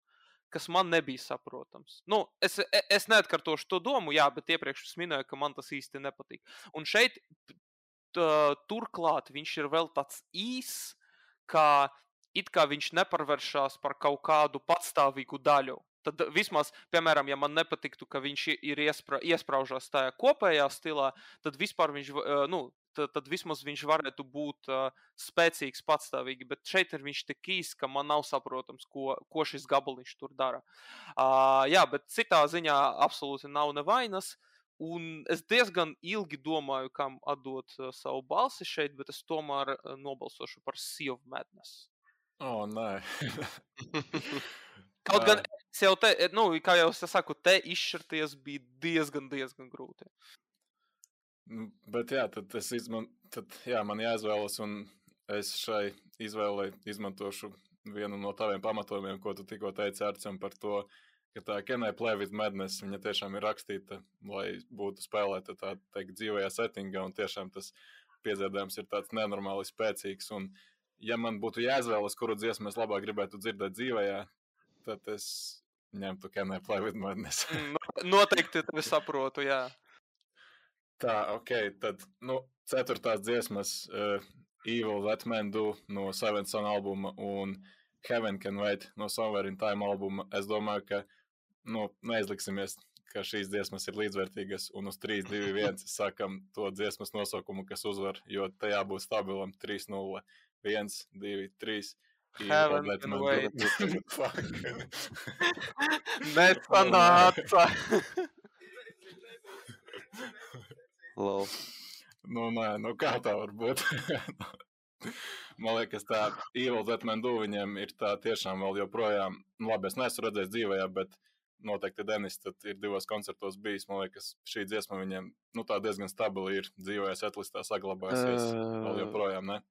kas man nebija saprotams. Nu, es, e, es neatkārtošu to domu, jā, bet iepriekš es minēju, ka man tas īsti nepatīk. Un šeit turklāt viņš ir vēl tāds īss, kā it kā viņš neparvēršas par kaut kādu patstāvīgu daļu. Tad vismaz, piemēram, ja man nepatiktu, ka viņš ir iespra, iesprāžās tajā kopējā stilā, tad vispār viņš, nu, tad, tad vismaz viņš varētu būt uh, spēcīgs, patstāvīgi. Bet šeit ir viņš tik īsts, ka man nav saprotams, ko, ko šis gabaliņš tur dara. Uh, jā, bet citā ziņā absolūti nav nevainas. Un es diezgan ilgi domāju, kam atdot uh, savu balsi šeit, bet es tomēr uh, nobalsošu par Sea of Madness. O, oh, nē. <laughs> Kaut gan es jau te, nu, kā jau es saku, te izšķirties bija diezgan, diezgan grūti. Bet jā, tad, izman, tad jā, man jāizvēlas, un es šai izvēlei izmantošu vienu no taviem pamatojumiem, ko tu tikko teici Arcam par to, ka tā Kenai Play with Madness, viņa tiešām ir rakstīta, lai būtu spēlēta tā teikt dzīvajā settingā, un tiešām tas piedziedājums ir tāds nenormāli spēcīgs, un ja man būtu jāizvēlas, kuru dziesmu es labāk gribētu dzirdēt dzīvajā, tad es ņemtu Can I Play with Madness. Noteikti tevi saprotu, jā. Tā, ok, tad, nu, ceturtās dziesmas uh, Evil That Man Do no Seven Son albuma un Heaven Can Wait no Somewhere in Time albuma. Es domāju, ka, nu, neizliksimies, ka šīs dziesmas ir līdzvērtīgas un uz 3, 2, 1 sakam to dziesmas nosaukumu, kas uzvar, jo tajā būs stabilam 3-0. 1, 2, 3. Heaven and wait. Nesanāca. Lol. Nu, nē, nu kā tā var būt? man liekas, tā Evil Zetmendu viņiem ir tā tiešām vēl joprojām, nu labi, es neesmu redzējis dzīvajā, bet noteikti Denis ir divos koncertos bijis. Man liekas, šī dziesma viņiem nu, diezgan stabili ir dzīvojis, setlistā saglabājusies. Vēl joprojām, ne?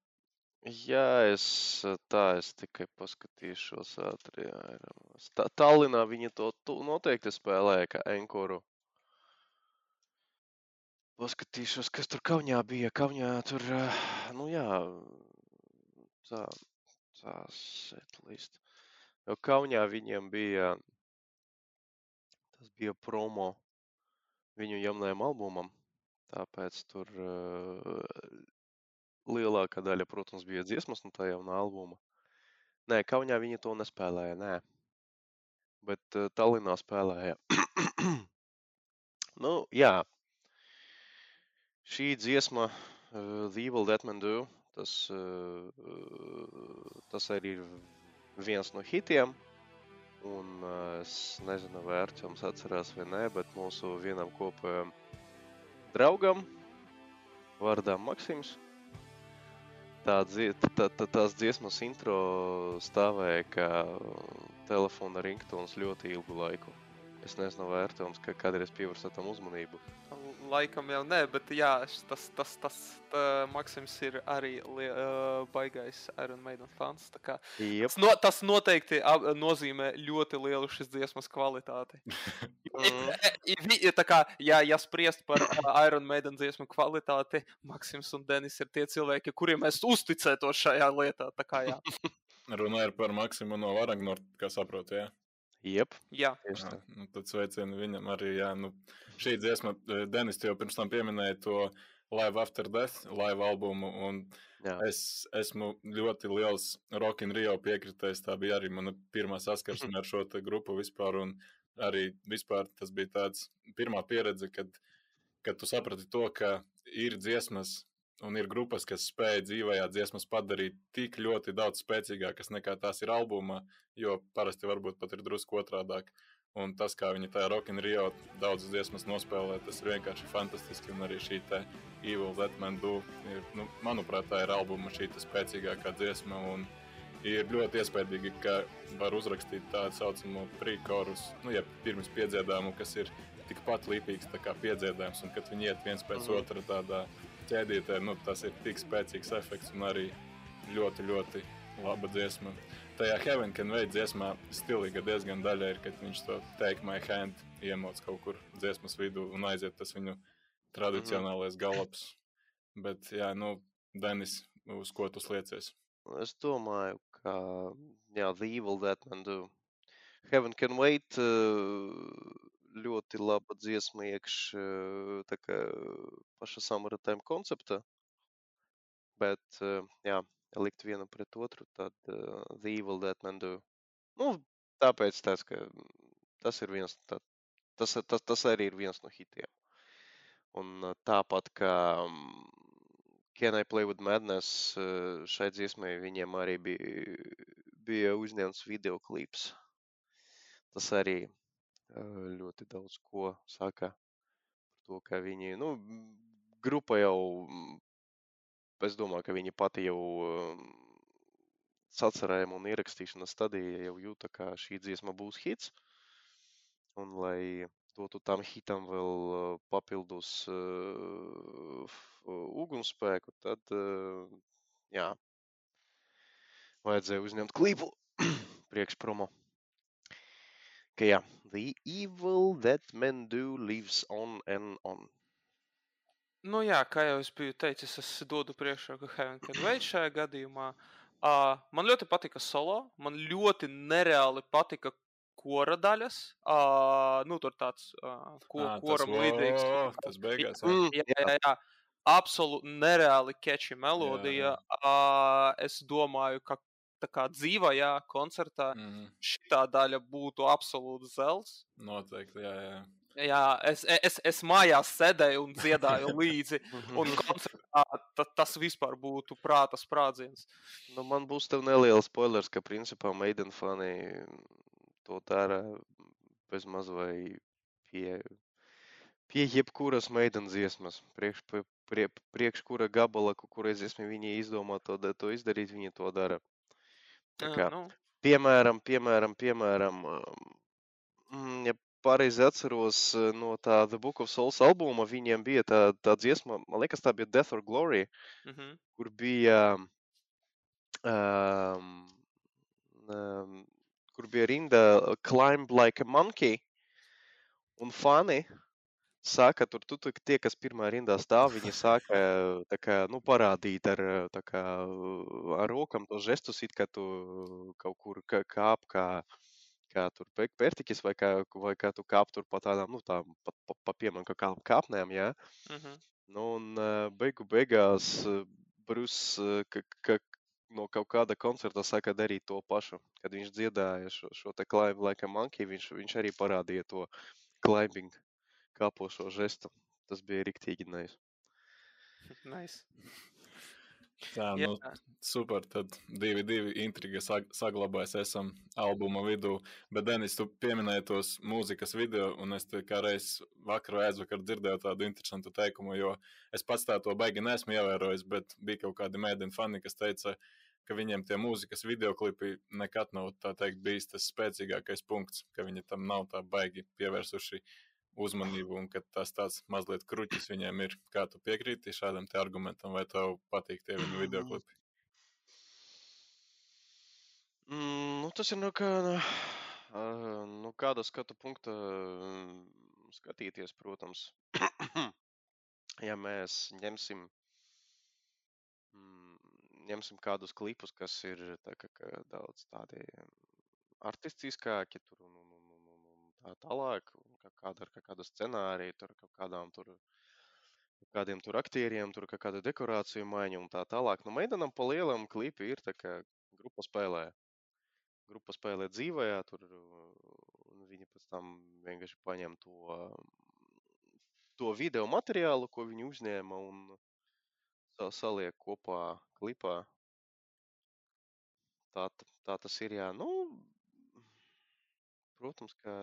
Jā, es tā es tikai paskatīšos ātri. Tā, Tallinā viņi to tu, noteikti spēlēja kā enkoru. Paskatīšos, kas tur Kaunijā bija. Kaunijā tur, nu jā, tā, tā setlist. Jo Kaunijā viņiem bija Tas bija promo viņu jaunajam albumam. Tāpēc tur uh, lielākā daļa, protams, bija dziesmas no tā jaunā albuma. Nē, Kaunijā viņi to nespēlēja, nē. Bet uh, Tallinā spēlēja. nu, jā. Šī dziesma, uh, The Evil Dead Man Do, tas, uh, tas arī ir viens no hitiem. Un uh, es nezinu, vai Arčuns atcerās vai nē, bet mūsu vienam kopējam draugam, vārdā Maksims, tā, tā, tā, tās dziesmas intro stāvēja kā telefona ringtons ļoti ilgu laiku. Es nezinu, vai Artoms kādreiz pievērsa tam uzmanību. Laikam jau nē, bet jā, tas, tas, tas tā, Maksims ir arī uh, baigais Iron Maiden fans. Yep. Tas, no, tas noteikti ap, nozīmē ļoti lielu šīs dziesmas kvalitāti. <laughs> mm. tā kā, jā, ja spriest par uh, Iron Maiden dziesmu kvalitāti, Maksims un Denis ir tie cilvēki, kuriem es uzticētos šajā lietā. Kā, <laughs> Runājot par Maksimu no Varagnora, kā saprotu, jā. Jep. Jā, tā. Nu, tad sveicienu viņam arī. Jā, nu, šī dziesma, e, Denis jau pirms tam pieminēja to Live After Death, live albumu. Jā. Es esmu ļoti liels Rock in Rio piekritējs. Tā bija arī mana pirmā saskarsme ar šo grupu vispār. Un arī vispār tas bija tāds pirmā pieredze, kad, kad tu saprati to, ka ir dziesmas, Un ir grupas, kas spēj dzīvajā dziesmas padarīt tik ļoti daudz spēcīgākas nekā tās ir albumā, jo parasti varbūt pat ir drusku otrādāk. Un tas, kā viņi tajā Rock in Rio daudzas dziesmas nospēlē, tas ir vienkārši fantastiski. Un arī šī te Evil Let Man Do, ir, nu, manuprāt, tā ir albuma šī spēcīgākā dziesma. Un ir ļoti iespaidīgi, ka var uzrakstīt tādu saucamo pre-chorus, nu, ja pirms piedziedājumu, kas ir tikpat līdzīgs kā piedziedājums, un kad viņi iet viens pēc mm otra tādā ķēdītē, nu, tas ir tik spēcīgs efekts un arī ļoti, ļoti laba dziesma. Tajā Heaven Can Wait dziesmā stilīga diezgan daļa ir, kad viņš to Take My Hand iemoc kaut kur dziesmas vidū un aiziet tas viņu tradicionālais mhm. galops. Bet, jā, nu, Denis, uz ko tu sliecies? Es domāju, ka, jā, The Evil Dead Man Do. Heaven Can Wait uh, ļoti laba dziesma iekš kā paša samaratēm koncepta. Bet, jā, likt vienu pret otru, tad uh, The Evil Dead Man Do. Nu, tāpēc tas, ka tas ir viens, tā, tas, tas, tas arī ir viens no hitiem. Un tāpat kā Can I Play With Madness, šai dziesmai viņiem arī bija, bija uzņemts videoklips. Tas arī ļoti daudz ko saka par to, ka viņi, nu, grupa jau, es domāju, ka viņi pati jau sacerējuma un ierakstīšanas stadijā jau jūta, ka šī dziesma būs hits. Un lai dotu tam hitam vēl papildus uh, ugunsspēku, tad, uh, jā, vajadzēja uzņemt klipu priekš Ka jā, The evil that men do lives on and on. Nu, jā, kā jau es biju teicis, es dodu priekšroku Heaven Can Wait šajā gadījumā. Uh, man ļoti patika solo, man ļoti nereāli patika kora daļas. Uh, nu, tur tāds uh, ko, tas koram wow, līdzīgs. tas beigās, jā. Mm, jā, jā, jā. Absolūti nereāli catchy melodija. Uh, es domāju, ka kā dzīvajā koncertā Mhm. šī daļa būtu absolūts zelts. Noteikti, jā, jā. Jā, es, es, es mājās sēdēju un dziedāju <laughs> līdzi. Un koncertā ta, tas vispār būtu prāta sprādziens. Nu, man būs tev neliels spoilers, ka principā Maiden fani to dara bez maz vai pie, pie jebkuras Maiden dziesmas. Priekš, prie, priekš kura gabala, ku- kurai dziesmai viņi izdomā to, to izdarīt, viņi to dara. Tā Jā, kā, nu, piemēram, piemēram, piemēram, mm, ja pareizi atceros eh, no tā The Book of Souls albuma, viņiem bija tā, tā dziesma, man liekas, tā bija Death or Glory, mhm, kur bija, um, um, kur bija rinda Climb like a monkey, un fani sāka tur, tu, tu, tie, kas pirmā rindā stāv, viņi sāka tā kā, nu, parādīt ar, tā kā, ar rokam to žestus, it kā tu kaut kur kā- kāp, kā, kā tur pērtiķis, vai kā, vai kā tu kāp tur pa tādām, nu, tām, pa, pa, pa piemēram, kā kādām kāpnēm, jā. mhm. Nu, un eh, beigu beigās Brus no kaut kāda koncerta sāka darīt to pašu. Kad viņš dziedāja šo, šo te climb like a monkey, viņš, viņš arī parādīja to climbing kāpošo žestu. Tas bija riktīgi nice. nice. Tā, Jā, nu, super. Tad divi, divi intriga sag saglabājas. Esam albuma vidū. Bet, Denis, tu pieminēji tos mūzikas video, un es te kā reiz vakar vai aizvakar dzirdēju tādu interesantu teikumu, jo es pats tā to baigi neesmu ievērojis, bet bija kaut kādi mēdini fani, kas teica, ka viņiem tie mūzikas video klipi nekad nav tā teikt bijis tas spēcīgākais punkts, ka viņi tam nav tā baigi pievērsuši uzmanību, un ka tas tāds mazliet kruķis viņiem ir. Kā tu piekrīti šādam te argumentam, vai tev patīk tie viņu video klipi? Mm, nu, tas ir no, kā, no kāda skatu punkta mm, skatīties, protams. <clears throat> ja mēs ņemsim, mm, ņemsim kādus klipus, kas ir tā, kā, kā daudz tādi artistiskāki, tur, un, un, un, un, un tā tālāk, un kā kāda ar kā kādu scenāriju, tur kaut kādām tur kādiem tur aktieriem, tur kaut kāda dekorāciju maiņa un tā tālāk. Nu, Meidanam pa lielam klipi ir tā kā grupa spēlē. Grupa spēlē dzīvajā, tur viņi pēc tam vienkārši paņem to, to video materiālu, ko viņi uzņēma un sa- saliek kopā klipā. Tā, tā tas ir, jā. Nu, protams, ka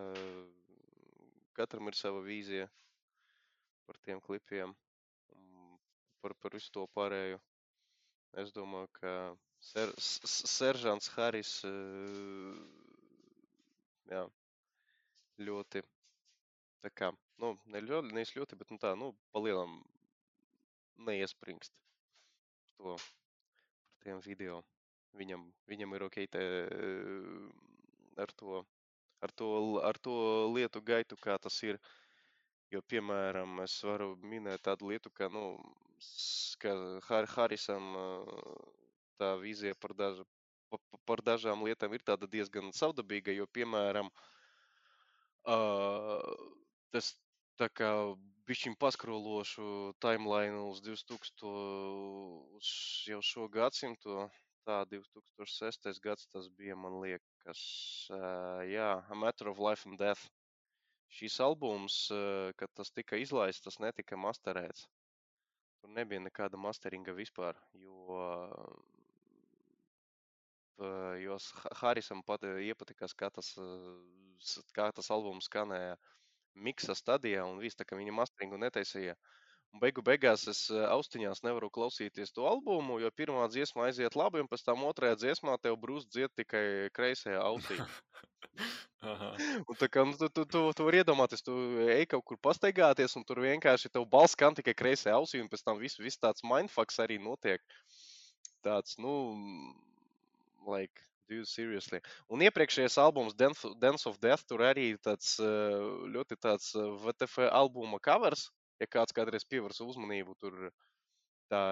katram ir sava vīzija par tiem klipiem un par, par visu to pārējo. Es domāju, ka ser, S- S- Seržants Haris eh, jā, ļoti, tā kā, nu, ne ļoti, nevis ļoti, bet nu tā, nu, palielam neiespringst to par tiem video. Viņam, viņam ir ok te, eh, ar to, ar to, ar to lietu gaitu, kā tas ir. Jo, piemēram, es varu minēt tādu lietu, ka, nu, ka Har Harisam tā vīzija par, daž, pa, pa- par dažām lietām ir tāda diezgan savdabīga, jo, piemēram, ā, tas tā kā bišķiņ paskrološu timeline uz 2000, uz jau šo gadsimtu, tā 2006. gads tas bija, man liekas, ā, jā, A Matter of Life and Death. Šīs albums, ā, kad tas tika izlaists, tas netika masterēts. Tur nebija nekāda masteringa vispār, jo, ā, jo Harisam pat iepatikās, kā tas, s- kā tas albums skanēja miksa stadijā, un viss tā kā viņa masteringu netaisīja. Un beigu beigās es austiņās nevaru klausīties to albumu, jo pirmā dziesma aiziet labi, un pēc tam otrajā dziesmā tev brūst dzied tikai kreisajā ausī. <laughs> Tā kā nu, tu, tu, tu, tu vari iedomāties, tu ej kaut kur pastaigāties, un tur vienkārši tev balss skan tikai kreisajā ausī, un pēc tam viss, viss tāds mindfucks arī notiek. Tāds, nu, like, dude, seriously. Un iepriekšējais albums Dance of Death tur arī tāds ļoti tāds VTF albuma covers, ja kāds kādreiz pievērsa uzmanību, tur tā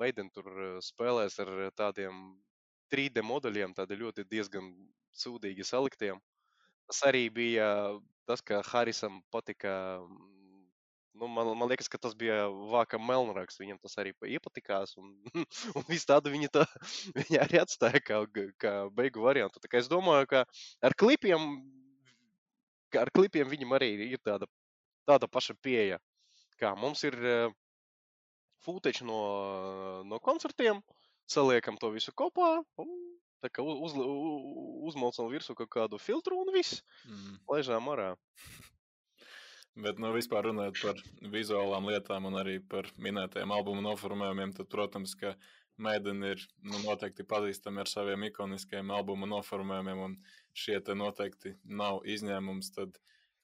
meitene tur ā, spēlēs ar tādiem 3D modeļiem, tādi ļoti diezgan sūdīgi saliktiem. Tas arī bija tas, ka Harisam patika. mm, Nu, man, man liekas, ka tas bija Vāka Melnraksts. Viņam tas arī pa- iepatikās. Un, <laughs> un viss tādu viņa, tā, <laughs> viņa arī atstāja kā, kā beigu variantu. Tā kā es domāju, ka ar klipiem, ar klipiem viņam arī ir tāda, tāda paša pieeja. Kā mums ir uh, footage no, no koncertiem, saliekam to visu kopā. Un, tā kā uz, uz, uzmaucam virsū kaut kādu filtru un viss Mm. laižām arā. Bet, nu, vispār runājot par vizuālām lietām un arī par minētajiem albumu noformējumiem, tad, protams, ka Maiden ir nu, noteikti pazīstami ar saviem ikoniskiem albumu noformējumiem, un šie te noteikti nav izņēmums. Tad,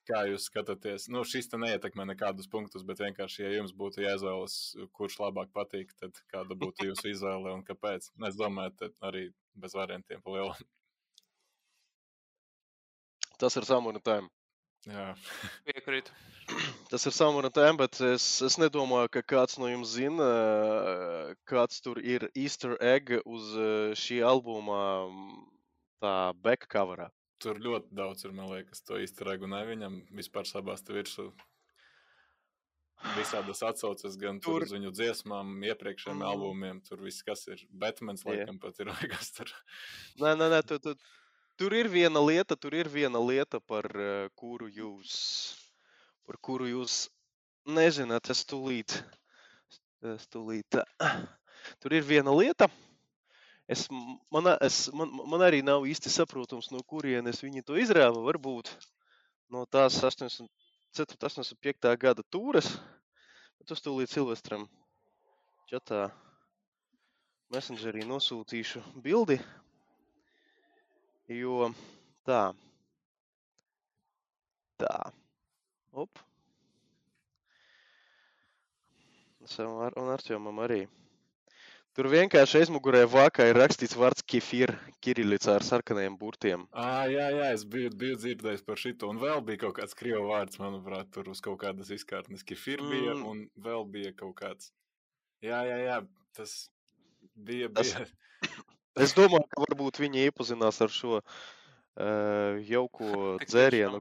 kā jūs skatāties, nu, šis te neietekmē nekādus punktus, bet vienkārši, ja jums būtu jāizvēlas, kurš labāk patīk, tad kāda būtu jūsu izvēle un kāpēc? Es domāju, tad arī bez variantiem pa lielam. Tas ir samuna tēma. Jā, <laughs> Piekrītu. Tas ir samuna tēma, bet es, es nedomāju, ka kāds no jums zina, kāds tur ir Easter egg uz eh, šī albuma tā back coverā. Tur ļoti daudz ir, man liekas, to izturēgu un viņam vispār sabāzta virsū. Visādas atsauces gan tur, Tur- uz viņu dziesmām, iepriekšējiem Mm. albumiem. Tur viss, kas ir Batmans, Jā. laikam, pat ir <laughs> vai kas tur. Nē, nē, nē tu, tu, tur ir viena lieta, tur ir viena lieta, par eh, kuru jūs, par kuru jūs nezināt. Es tūlīt, es tūlīt. Tur ir viena lieta. Es, man, es, man, man arī nav īsti saprotams, no kurienes viņi to izrāva. Varbūt no tās 84, 85. gada tūres. Bet uz tūlīt Silvestram čatā Messengerī nosūtīšu bildi. Jo tā, tā, op. Sam ar, un Arčēmam arī. Tur vienkārši aizmugurē vākā ir rakstīts vārds kefir, kirilicā ar sarkaniem burtiem. Ah, jā, jā, es biju, biju dzirdējis par šito. Un vēl bija kaut kāds krievu vārds, manuprāt, tur uz kaut kādas izkārtnes. Kefir bija, Mm. un vēl bija kaut kāds. Jā, jā, jā, tas bija. Bija. <coughs> Es domāju, ka varbūt viņi iepazinās ar šo uh, jauko <laughs> dzērienu,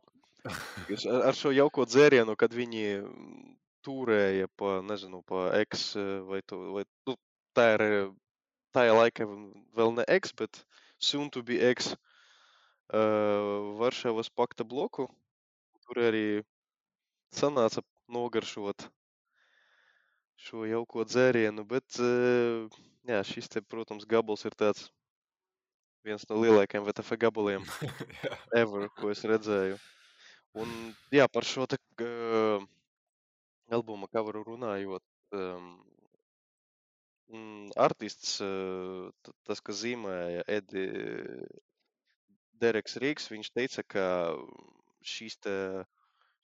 ar šo jauko dzērienu, kad viņi mm, turēja pa, nezinu, pa eks vai, to, vai nu, tā ir, tajā laikā vēl ne eks, bet soon to be eks uh, Varšavas pakta bloku. Tur arī sanāca nogaršot šo jauko dzērienu, bet uh, jā, šis te, protams, gabals ir tāds viens no lielākajiem VTF gabaliem <laughs> ever, ko es redzēju. Un jā, par šo te uh, albuma coveru runājot, um, artists, tas, kas zīmēja Edi Dereks Rīgs, viņš teica, ka šīs te,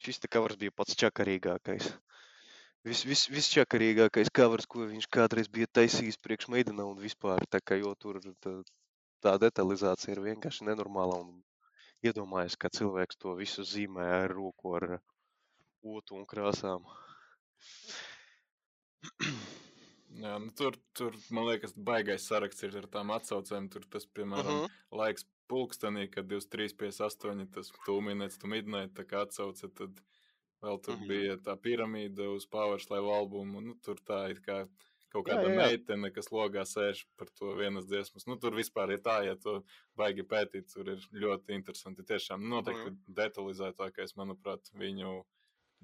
šis te covers bija pats čakarīgākais. Vis, vis, visčakarīgākais covers, ko viņš kādreiz bija taisījis priekš meidena un vispār, tā kā jo tur tā, tā detalizācija ir vienkārši nenormāla un iedomājas, ka cilvēks to visu zīmē ar roku, ar otu un krāsām. Jā, nu, tur, tur, man liekas, baigais saraksts ir ar tām atsaucēm. Tur tas, piemēram, Mhm. uh -huh. laiks pulkstenī, kad 23,58 tas tūmīnēts, tu midnight, tā kā atsauce, tad vēl tur uh Mhm. -huh. bija tā piramīda uz Powerslave albumu. Nu, tur tā ir kā kaut kāda jā, jā. meitene, kas logā sēž par to vienas dziesmas. Nu, tur vispār ir tā, ja to baigi pētīt, tur ir ļoti interesanti. Tiešām nu, noteikti Mhm. detalizētākais, manuprāt, viņu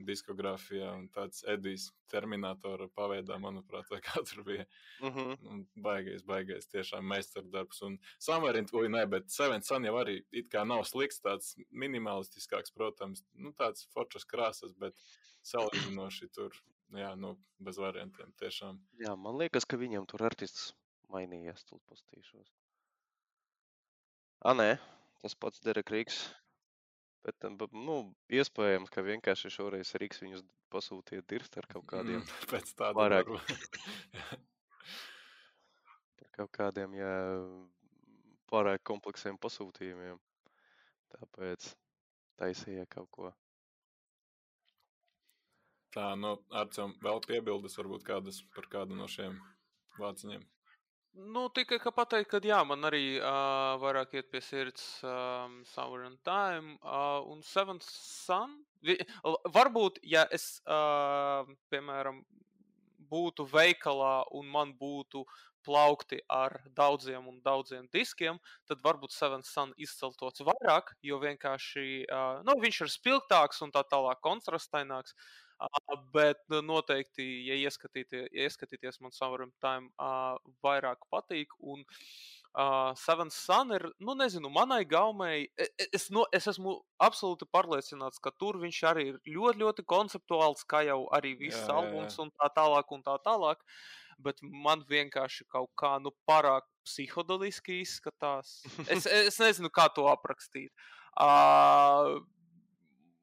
diskogrāfijā un tāds Edijs Terminatora paveidā, manuprāt, vai kā tur bija. -huh. Nu, Baigais, baigais, tiešām meistardarbs. Un Samarins, oi, nē, bet Sevens Sun jau arī it kā nav slikts, tāds minimalistiskāks, protams, nu, tāds foršas krāsas, bet salīdzinoši tur, jā, nu, bez variantiem tiešām. Jā, man liekas, ka viņam tur artists mainījies, tur postīšos. A, nē, tas pats Derek Rīgs. Bet, em, bet, nu, iespējams, ka vienkārši šoreiz Rīgs viņus pasūtīja dirst ar kaut kādiem, Mm, <laughs> pēc tāda Pārāk. <laughs> par kaut kādiem, jā, pārāk kompleksiem pasūtījumiem. Tāpēc taisīja kaut ko. Tā, nu, Arcam, vēl piebildes varbūt kādas par kādu no šiem vāciņiem. Nu, tikai ka pateikt, ka jā, man arī uh, vairāk iet pie sirds um, Sovereign Time uh, un Seventh Sun. Vi, varbūt, ja es, uh, piemēram, būtu veikalā un man būtu plaukti ar daudziem un daudziem diskiem, tad varbūt Seventh Sun izceltos vairāk, jo vienkārši uh, nu, viņš ir spilgtāks un tā tālāk kontrastaināks. Uh, bet nu, noteikti, ja ieskatīties, ja ieskatīties man Sovereign Time, uh, vairāk patīk. Un Uh, Seven Sun ir, nu, nezinu, manai gaumei. Es, no, es esmu absolūti pārliecināts, ka tur viņš arī ir ļoti, ļoti konceptuāls, kā jau arī viss Jā, jā, albums un tā tālāk un tā tālāk. Bet man vienkārši kaut kā nu, pārāk psiholoģiski izskatās. Es, es nezinu, kā to aprakstīt. Uh,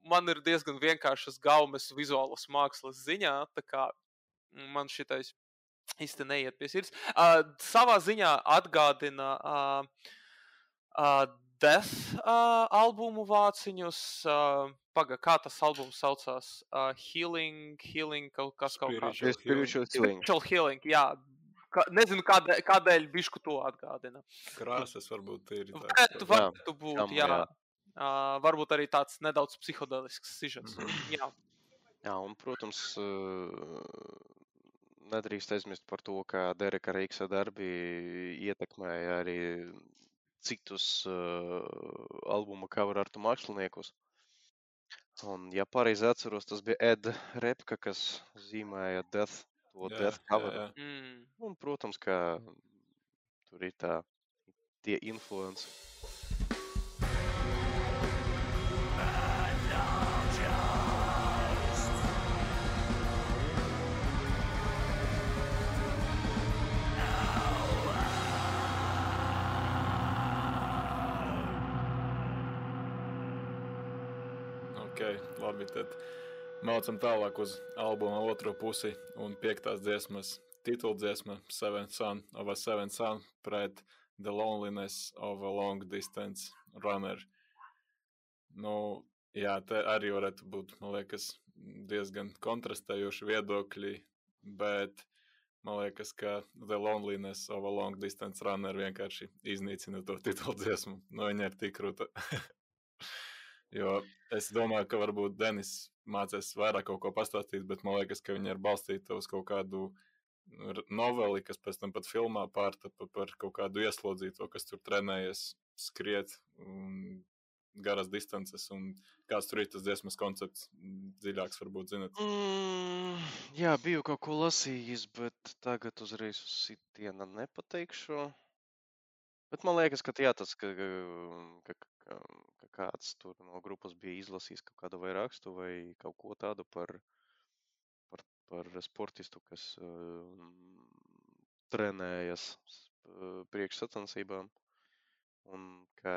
man ir diezgan vienkāršas gaumes vizuālas mākslas ziņā. tā kā Man šitais īsti neiet pie sirds. Uh, savā ziņā atgādina uh, uh, Death uh, albumu vāciņus. Uh, Pagaidām, kā tas albums saucās? Uh, healing, healing, kaut kas kaut kā Spiritual Spiritual healing. Spiritual healing, jā. Ka, nezinu, kādēļ, kādēļ bišku to atgādina. Krāsas varbūt ir Varētu, varētu būt, Kam, jā. jā. Uh, varbūt arī tāds nedaudz psiholoģisks sižets. Mhm. Jā, Jā, un, protams, eh, nedrīkst aizmirst par to, ka Dereka Reiksa darbi ietekmēja arī citus uh, albuma cover artu māksliniekus. Un, ja pareizi atceros, tas bija Ed Repka, kas zīmēja Death, to Jā, Death jā, cover. jā. mm. Un, protams, ka tur ir tā, tie influence. Labi. Tad mācām tālāk uz albuma otro pusi un piektās dziesmas tituldziesma Seven Sun of a Seven Sun pret The Loneliness of a Long Distance Runner. Nu, jā, te arī varētu būt, man liekas, diezgan kontrastējoši viedokļi, bet man liekas, ka The Loneliness of a Long Distance Runner vienkārši iznīcina to tituldziesmu. Nu, viņa ir tik krūta. <laughs> Jo es domāju, ka varbūt Denis mācīs vairāk kaut ko pastāstīt, bet man liekas, ka viņa ir balstīta uz kaut kādu noveli, kas pēc tam pat filmā pārtapa par kaut kādu ieslodzīto, kas tur trenējas skriet un garas distances. Un kāds tur ir tas dziesmas koncepts, dziļāks varbūt zinat. Mm, jā, biju kaut ko lasījis, bet tagad uzreiz uz sitiena nepateikšu. Bet man liekas, ka jā, tas, ka, ka, ka kāds tur no grupas bija izlasījis kaut kādu vai rakstu vai kaut ko tādu par, par, par sportistu, kas um, trenējas uh, priekšsacensībām. Un ka,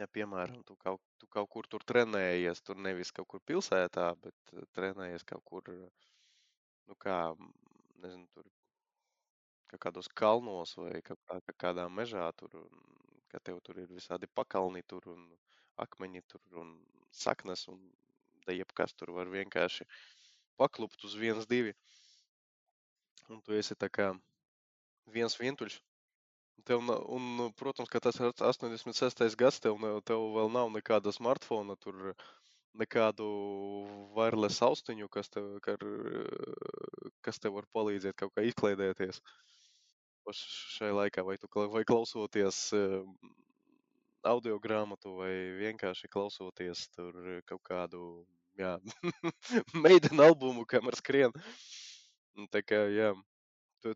ja, piemēram, tu kaut, tu kaut kur tur trenējies, tur nevis kaut kur pilsētā, bet uh, trenējies kaut kur, nu kā, nezinu, tur kaut kādos kalnos vai kaut kā, kādā mežā, tur, ka tev tur ir visādi pakalni tur un akmeņi tur un saknes, un da jebkas tur var vienkārši paklupt uz viens, divi. Un tu esi tā kā viens vientuļš. Tev, un, protams, ka tas ir 86. gads, tev, tev vēl nav nekāda smartphone, tur nekādu wireless austiņu, kas tev, kar, kas tev var palīdzēt kaut kā izklaidēties. paš šai laikā, vai tu vai klausoties audio grāmatu, vai vienkārši klausoties tur kaut kādu jā, <laughs> meiteni albumu, kamēr skrien. Un Tā kā, jā, tu,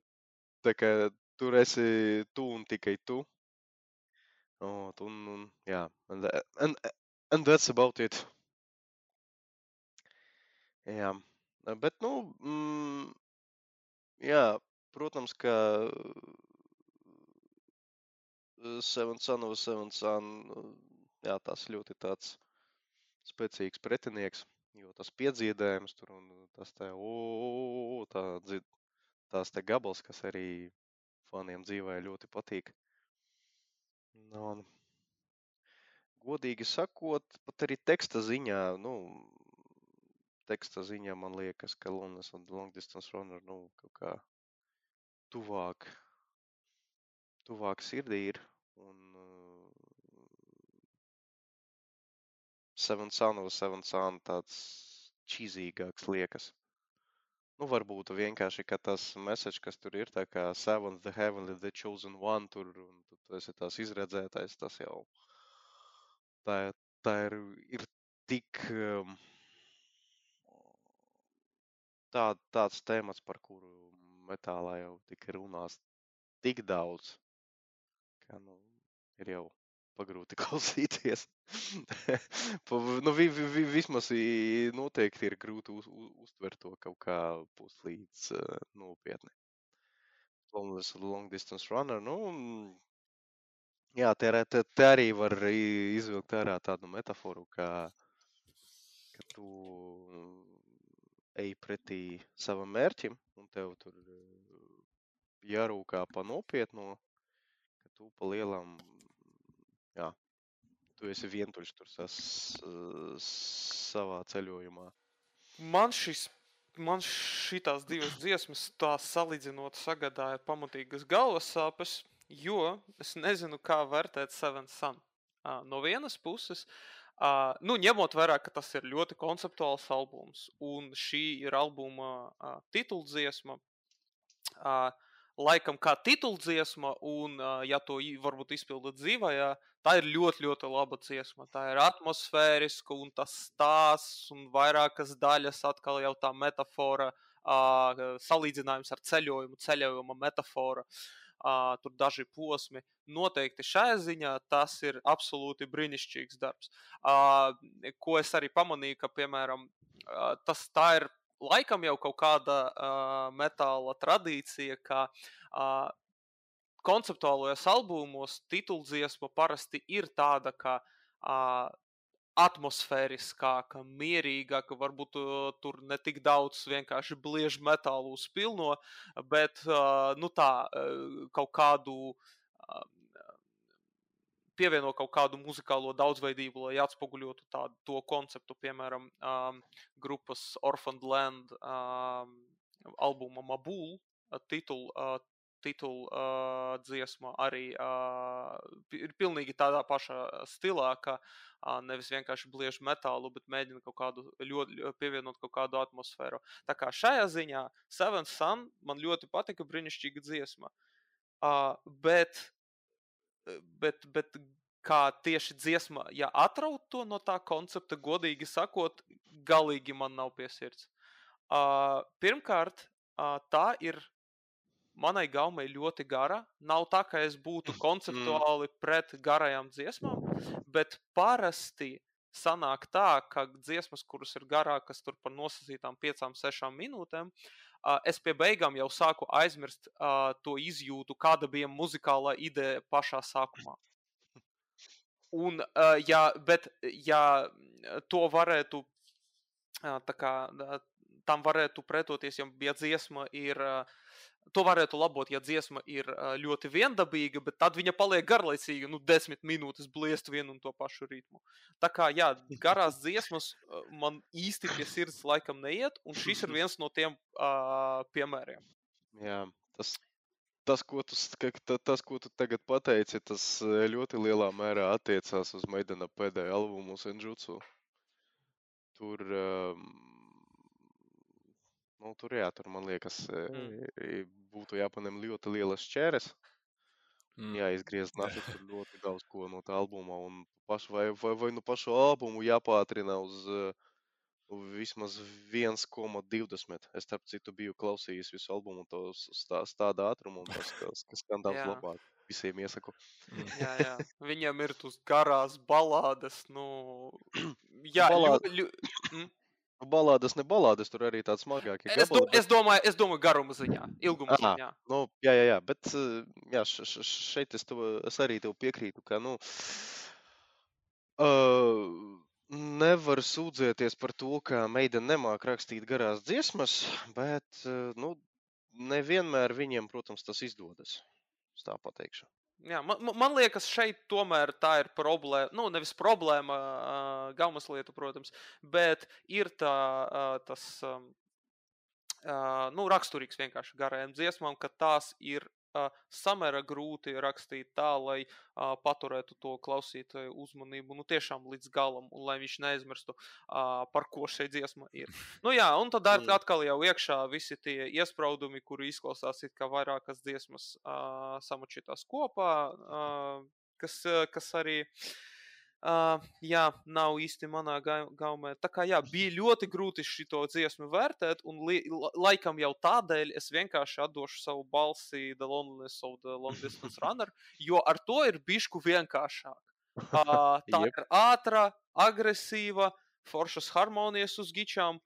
tā kā tur esi tu un tikai tu. O, un, un, jā, and, and, and that's about it. Jā, bet, nu, mm, jā, protams, ka Seven Sun of a Seven Sun, uh, jā, tas ļoti tāds spēcīgs pretinieks, jo tas piedziedājums tur un tas tā, o, tā, dzid, tās te gabals, kas arī faniem dzīvē ļoti patīk. Un, godīgi sakot, pat arī teksta ziņā, nu, teksta ziņā man liekas, ka Lunas un Long Distance Runner, nu, kaut kā tuvāk, tuvāk sirdī ir. Un uh, Seven Sun of Seven Sun tāds čīzīgāks liekas. Nu, varbūt vienkārši, tas message, kas tur ir, tā kā Seven, the Heavenly, the Chosen One, tur, un tu, tu esi tās izredzētais, tas jau, tā, tā ir, ir tik, um, tā, tāds temats, par kuru metālā jau tika runās tik daudz, kā, nu, ir jau pagrūti <laughs> klausīties. Nu, vi, vi, vi, vismaz noteikti ir grūti uz, uz, uztvert to kaut kā puslīdz uh, nopietni. Longest long distance runner, nu, mm, jā, te, te, te arī var izvilkt ārā tādu metaforu, ka, ka tu ej pretī savam mērķim, un tev tur jārūkā pa nopietnu, ka tu pa lielam, jā, tu esi vientuļš tur sas, savā ceļojumā. Man šis. Man šīs divas dziesmas, tā salīdzinot, sagādāja pamatīgas galvas sāpes, jo es nezinu, kā vērtēt Seven Sun. No vienas puses, uh, nu, ņemot vērā, ka tas ir ļoti konceptuāls albums, un šī ir albuma uh, tituldziesma, uh, laikam kā tituldziesma, un, uh, ja to varbūt izpilda dzīvajā, tā ir ļoti, ļoti laba dziesma. Tā ir atmosfēriska, un tas stāsts, un vairākas daļas, atkal jau tā metāfora, uh, salīdzinājums ar ceļojumu, ceļojuma metāfora. Uh, tur daži posmi. Noteikti šajā ziņā tas ir absolūti brīnišķīgs darbs. Ko es arī pamanīju, ka, piemēram, tas tā ir laikam jau kaut kāda metāla tradīcija, ka konceptuālajos albumos tituldziesma parasti ir tāda, ka atmosfēriskāka, mierīgāka, varbūt uh, tur ne tik daudz vienkārši bliež metālu uz pilno, bet uh, nu tā uh, kaut kādu. Pievieno kaut kādu muzikālo daudzveidību, lai atspoguļotu tādu to konceptu, piemēram, um, grupas Orphaned Land um, albuma Mabul titulu. Uh, Titula uh, dziesma arī uh, ir pilnīgi tādā pašā stilā, ka uh, nevis vienkārši bliež metālu, bet mēģina kaut kādu ļoti ļo- pievienot kaut kādu atmosfēru. Tā kā šajā ziņā Seven Sun man ļoti patika, brīnišķīga dziesma. Uh, bet bet, bet kā tieši dziesma, ja atraut to no tā koncepta, godīgi sakot, galīgi man nav piesirds. Uh, pirmkārt, uh, tā ir manai gaumei ļoti gara. Nav tā, ka es būtu <laughs> konceptuāli pret garajām dziesmām, bet parasti sanāk tā, ka dziesmas, kuras ir garākas tur par nosacītām piecām, sešām minūtēm, es pie beigām jau sāku aizmirst to izjūtu, kāda bija muzikālā ideja pašā sākumā. Un, ja, bet, ja to varētu, tā kā tam varētu pretoties, ja dziesma ir. Uh, To varētu labot, ja dziesma ir ļoti viendabīga, bet tad viņa paliek garlaicīga, nu, desmit minūtes bliest vienu un to pašu ritmu. Tā kā, jā, garās dziesmas man īsti pie sirds laikam neiet, un šis ir viens no tiem uh, piemēriem. Jā, tas, tas, ko tu, tas, ko tu tagad pateici, tas ļoti lielā mērā attiecās uz Maidana pēdējo albumu Senjutsu. Tur, um, nu, tur, jā, tur man liekas, Mm. mm. būtu jāpaņem ļoti lielas šķēres. Mm. jāizgriež naši tur ļoti daudz ko no tā albuma. Un pašu, vai, vai, vai nu pašu albumu jāpātrina uz uh, nu, vismaz 1,20. Es starp citu biju klausījis visu albumu to stā, stāda ātrumu, un tas, kas, kas skan daudz labāk. Visiem iesaku. Jā, jā. Viņam ir tas garās balādes, nu, jā, Balāde- ļu, ļu, mm. Nu, balādes, ne balādes, tur arī tāds smagākie es, do, es, domāju, es domāju, garuma ziņā, ilguma Aha. ziņā. Nu, jā, jā, jā, bet jā, šeit es, tev, es arī tev piekrītu, ka nu, uh, nevar sūdzēties par to, ka meitene nemāķi rakstīt garās dziesmas, bet uh, nu, nevienmēr viņiem, protams, tas izdodas. Tā pateikšu. Jā, man, man- liekas, šeit tomēr tā ir problēma. Nu, nevis problēma, uh, gaumas lieta, protams, bet ir tā, uh, tas um, uh, nu, raksturīgs vienkārši garajām dziesmām, ka tās ir samērā grūti rakstīt tā, lai uh, paturētu to klausītāju uzmanību nu, tiešām līdz galam, un lai viņš neaizmirstu, uh, par ko šī dziesma ir. Nu, jā, un tad ar- atkal jau iekšā visi tie iespraudumi, kuri izklausās it kā vairākas dziesmas uh, samačītās kopā, uh, kas, uh, kas arī Uh, jā, nav īsti manā gaumē. Tā kā jā, bija ļoti grūti šo dziesmu vērtēt, un li, la- laikam jau tādēļ es vienkārši atdošu savu balsi The Loneliness of the Long Distance <laughs> Runner, jo ar to ir bišku vienkāršāk. <laughs> Uh, tā Jep. ir ātrā, agresīva, foršas harmonijas uz gičām.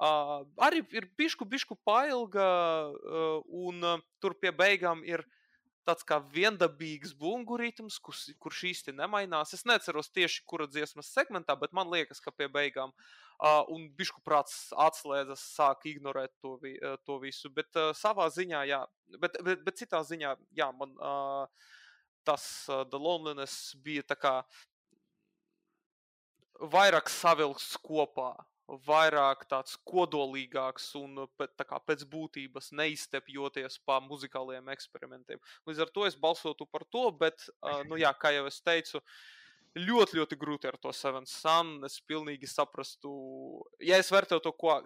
Uh, arī ir bišku, bišku pailga, uh, un uh, tur pie beigām ir tāds kā viendabīgs bungu ritms, kurš, kurš īsti nemainās. Es neceros tieši kura dziesmas segmentā, bet man liekas, ka pie beigām uh, un bišku prāts atslēdzas, sāk ignorēt to, vi, uh, to visu. Bet uh, savā ziņā, jā, bet, bet, bet citā ziņā, jā, man uh, tas uh, The Loneliness bija tā kā vairāk savilkts kopā. Vairāk tāds kodolīgāks un uh, kā pēc būtības neizstepjoties pa muzikāliem eksperimentiem. Līdz ar to es balsotu par to, bet, uh, nu, jā, kā jau es teicu, ļoti, ļoti grūti ar to Seven Sun. Es pilnīgi saprastu, ja es vērtēju to, ko,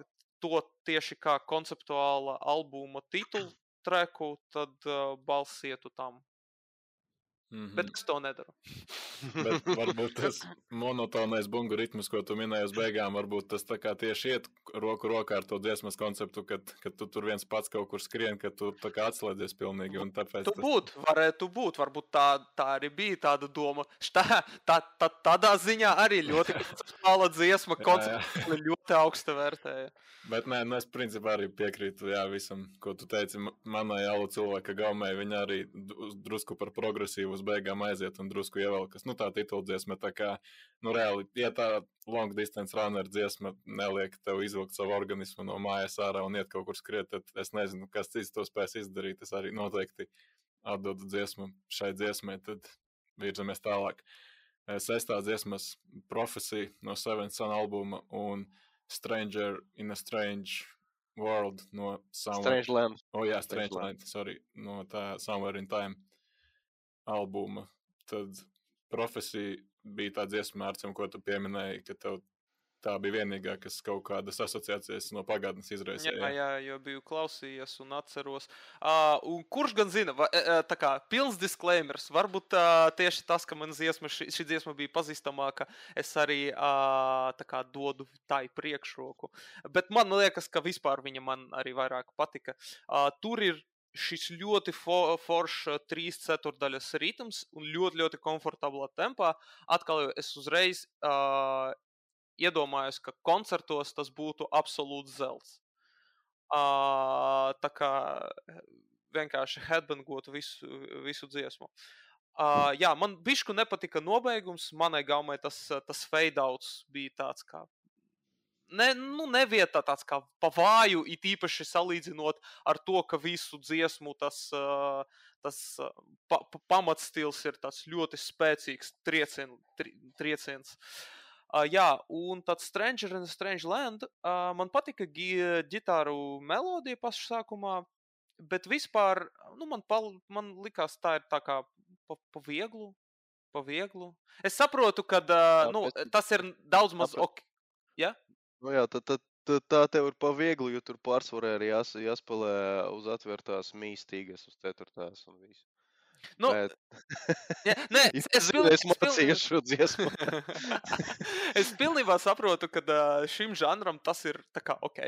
to tieši kā konceptuāla albuma titulu treku, tad uh, balss ietu tam. Mhm. Bet es to nedaru. Bet varbūt tas monotonais bungu ritms, ko tu minēji uz beigām, varbūt tas tā kā tieši iet roku rokā ar to dziesmas konceptu, kad, kad tu tur viens pats kaut kur skrien, ka tu tā kā atslēdzies pilnīgi. Un tāpēc Tu tas- būt, varētu būt, varbūt tā, tā arī bija tāda doma. Štā, <laughs> tā, tā, tādā ziņā arī ļoti konceptuāla dziesma, <laughs> konceptuāli <laughs> ļoti augsta vērtēja. Bet nē, nu es principā arī piekrītu jā, visam, ko tu teici. Manai alu cilvēka gaumē viņa arī drusku par progresīvu uz beigām aiziet un drusku ievelkas. Nu, tā titula dziesma, tā kā, nu, reāli, ja tā long distance runner dziesma neliek tev izvilkt savu organismu no mājas ārā un iet kaut kur skriet, tad es nezinu, kas cits to spēs izdarīt. Es arī noteikti atdodu dziesmu šai dziesmai, tad virzamies tālāk. Eh, Sestā dziesmas profesija no Seven Sun albuma un Stranger in a Strange World no Somewhere, Strange Land. oh, jā, Strange Strange Land, sorry, no tā Somewhere in Time albuma. Tad profesija bija tā dziesma, Mārcim, ko tu pieminēji, ka tev tā bija vienīgā, kas kaut kādas asociācijas no pagātnes Jā, izraisīja. jā, jo biju klausījies un atceros. Uh, un kurš gan zina, va, tā kā pilns disclaimers, varbūt uh, tieši tas, ka man dziesma, šī, šī dziesma bija pazīstamāka, es arī uh, tā kā dodu tai priekšroku. Bet man liekas, ka vispār viņa man arī vairāk patika. Uh, tur ir šis ļoti fo foršs trīs ceturdaļas ritms un ļoti, ļoti komfortablā tempā. Atkal es uzreiz uh, iedomājos, ka koncertos tas būtu absolūts zelts. Uh, tā kā vienkārši headbangot visu, visu dziesmu. Uh, jā, man bišku nepatika nobeigums. Manai gaumai tas, tas fade outs bija tāds kā. Ne, nu, nevietā tāds kā pavāju, it īpaši salīdzinot ar to, ka visu dziesmu tas, tas pa, pa, pamatstils ir tāds ļoti spēcīgs triecien, tri, trieciens. Uh, jā, un tāds Stranger in a Strange Land. Uh, man patika gi- ģitāru melodija pašā sākumā, bet vispār nu, man, pal, man likās, tā ir tā kā pa, pa vieglu. Pa vieglu. Es saprotu, ka uh, nu, tas ir daudz maz ok. Ja? Nu jā, tad, tad, tad tā tev ir pa vieglu, jo tur pārsvarā ir jās, jāspēlē uz atvērtās mīstīgas, uz ceturtās un visu. Nu, Bet <laughs> ja, nē, <laughs> es, es, piln- es mācījos šo dziesmu. <laughs> es pilnībā saprotu, ka šim žanram tas ir kā ok.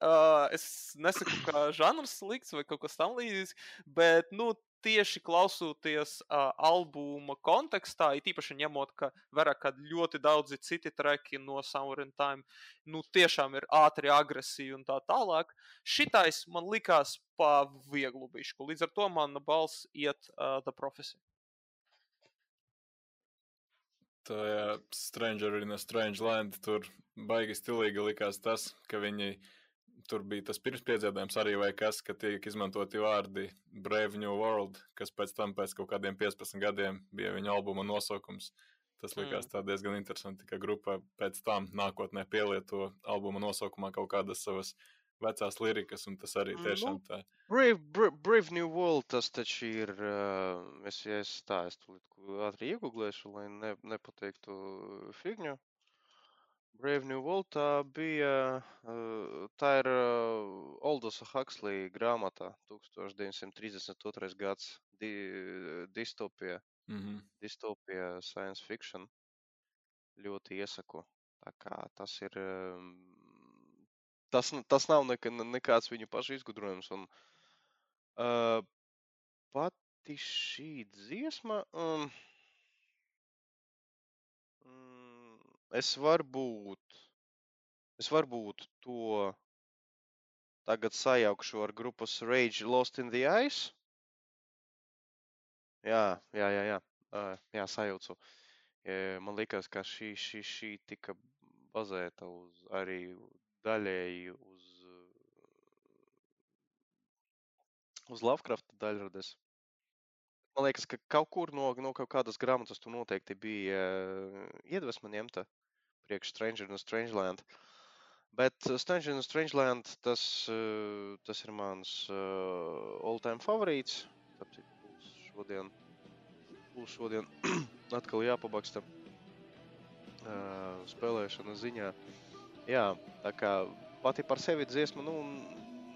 Uh, es nesaku, ka žanrs slikts vai kaut kas tamlīdzīgs, bet nu, tieši klausoties uh, albuma kontekstā, it īpaši ņemot, ka vērā, ka ļoti daudzi citi treki no Summer in Time nu, tiešām ir ātri, agresīvi un tā tālāk. Šitais man likās pa vieglu bišku. Līdz ar to mana balss iet uh, The Prophecy. tajā Stranger in a Strange Land tur baigi stilīgi likās tas, ka viņi tur bija tas pirmspiedziedājums arī vai kas, ka tiek izmantoti vārdi Brave New World, kas pēc tam pēc kaut kādiem 15 gadiem bija viņa albuma nosaukums. Tas likās tā diezgan interesanti, ka grupa pēc tam nākotnē pielieto albuma nosaukumā kaut kādas savas vecās lirikas, un tas arī Nu, tiešām tā. Brave, Brave, Brave New World tas taču ir. Uh, es, ja es tā, es tulīt ko ātri iegūlēšu, lai ne, nepateiktu figņu. Brave New World tā bija. Uh, tā ir uh, Oldosa Huxley grāmatā 1932. gads di, distopija, Mhm. distopija science fiction. ļoti iesaku. Tā kā tas ir. Um, tas, tas nav neka, nekāds viņu pašu izgudrojums. Un, uh, pati šī dziesma. Um, mm, es varbūt, es varbūt to tagad sajaukšu ar grupas Rage Lost in the Ice. Jā, jā, jā, jā, uh, jā sajaucu. Man liekas, ka šī, šī, šī tika bazēta uz arī daļēji uz, uz Lovecrafta daļradas. Man liekas, ka kaut kur no, no kaut kādas grāmatas tu noteikti bija iedvesma ņemta priekš Stranger in Strangeland. Bet uh, Stranger in Strangeland tas, uh, tas ir mans uh, all-time favorīts. Tāpēc būs šodien, būs šodien <clears throat> atkal jāpabaksta spēlēšanas ziņā. Jā, tā kā pati par sevi dziesma nu,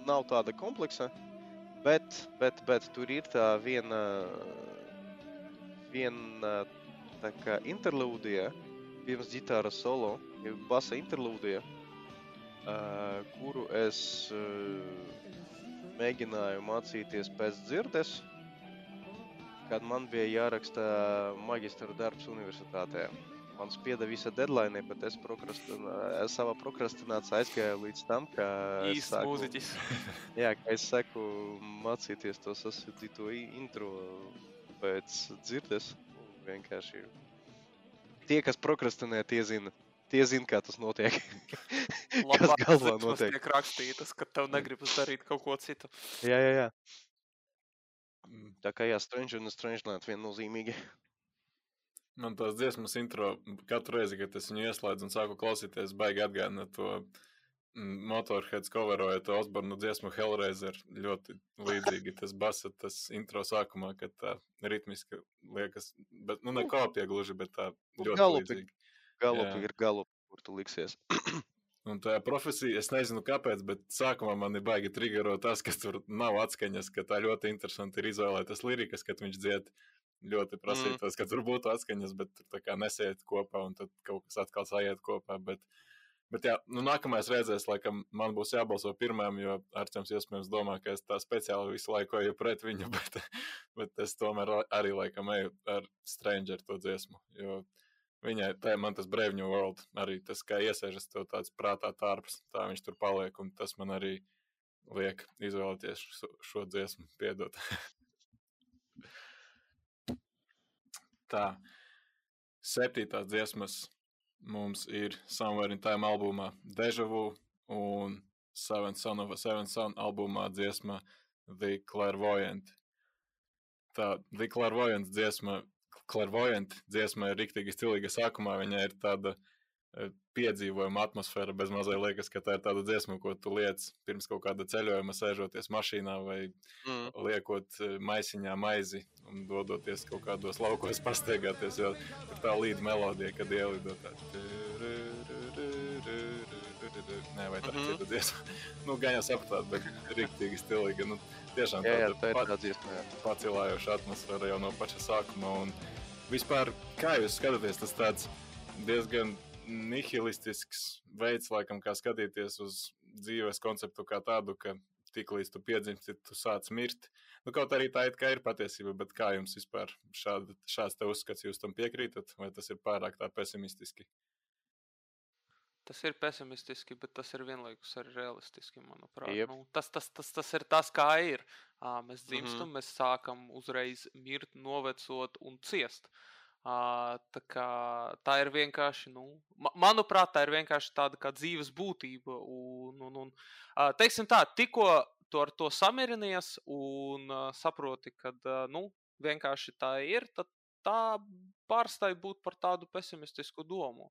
nav tāda kompleksa, bet, bet, bet tur ir tā viena, viena tā kā interlūdija, pirms ģitāras solo, ir basa interlūdija, uh, kuru es uh, mēģināju mācīties pēc dzirdes, kad man bija jāraksta maģistra darbs universitātē. Man spieda visa deadline, bet es prokrastin... savā prokrastinācijā aizgāju līdz tam, ka es sāku, mūziķis. <laughs> jā, ka es saku mācīties to sasūtīto intro pēc dzirdes. Vienkārši tie, kas prokrastinē, tie zina. Tie zina, kā tas notiek. <laughs> kas Labāk galvā dziesmas notiek. tiek rakstītas, ka tev negribas darīt kaut ko citu. Jā, jā, jā. Mm, Tā kā jā, Stranger un Strangeland viennozīmīgi. Man tās dziesmas intro katru reizi, kad es viņu ieslēdzu un sāku klausīties, baigi atgādina to mm, Motorheads coveroja to Osbornu dziesmu Hellraiser. Ļoti līdzīgi tas basa, tas intro sākumā, kad tā ritmiski liekas, bet, nu, ne kopija gluži, bet tā Nu, ļoti galupi. līdzīgi. Galupi Jā. ir galupi, kur tu liksies. <clears throat> Un tā profesija, es nezinu, kāpēc, bet sākumā man ir baigi triggero tas, ka tur nav atskaņas, ka tā ļoti interesanti ir izvēlētas lirikas, kad viņš dzied. Ļoti prasītos, mm. ka tur būtu atskaņas, bet tur tā kā nesiet kopā, un tad kaut kas atkal sajiet kopā. Bet, bet jā, nu, nākamais reizēs, laikam, man būs jābalso pirmajam, jo Arčuns iespējams domā, ka es tā speciāli visu laiku eju pret viņu, <laughs> bet, bet es tomēr arī laikam eju ar Stranger to dziesmu. Jo Viņai, tā man tas Brave New World, arī tas, kā iesēžas to tāds prātā tārps, tā viņš tur paliek, un tas man arī liek izvēlēties šo, šo dziesmu, piedot. <laughs> tā, septītās dziesmas mums ir Somewhere in Time albumā Deja Vu un Seven Son of a Seven Son albumā dziesma The Clairvoyant. Tā, The Clairvoyant dziesma Clairvoyant dziesma ir rīktīgi stilīga sākumā. Viņai ir tāda eh, piedzīvojuma atmosfēra. Bez mazliet liekas, ka tā ir tāda dziesma, ko tu liec pirms kaut kāda ceļojuma, sēžoties mašīnā vai Mm. liekot eh, maisiņā maizi un dodoties kaut kādos laukos pastaigāties. Jo tur tā līdz melodija, kad ielido tā. Nē, vai tā ir Mhm. cita dziesma? <laughs> Nu, gan jau sapratāt, bet rīktīgi stilīga. Nu, tiešām Jā, jā, tā ir pa- tā dziesma. jā. pacēlājoša atmosfēra jau no paša sākuma. Un vispār, kā jūs skatāties, tas tāds diezgan nihilistisks veids, laikam, kā skatīties uz dzīves konceptu kā tādu, ka tik līdz tu piedzimsti, tu sāc mirt. Nu, kaut arī tā it kā ir patiesība, bet kā jums vispār šāda, šāds te uzskats, jūs tam piekrītat, vai tas ir pārāk tā pesimistiski? Tas ir pesimistiski, bet tas ir vienlaikus arī realistiski, manuprāt. Jep. Nu, tas, tas, tas, tas ir tas, kā ir. Mēs Mhm. dzimstam, mēs sākam uzreiz mirt, novecot un ciest. Ā, Tā, kā, tā ir vienkārši, nu, ma manuprāt, tā ir vienkārši tāda kā dzīves būtība. Un, un, un, ā, teiksim tā, tikko tu ar to samierinies un ā, saproti, ka nu, vienkārši tā ir, tad tā pārstāj būt par tādu pesimistisku domu.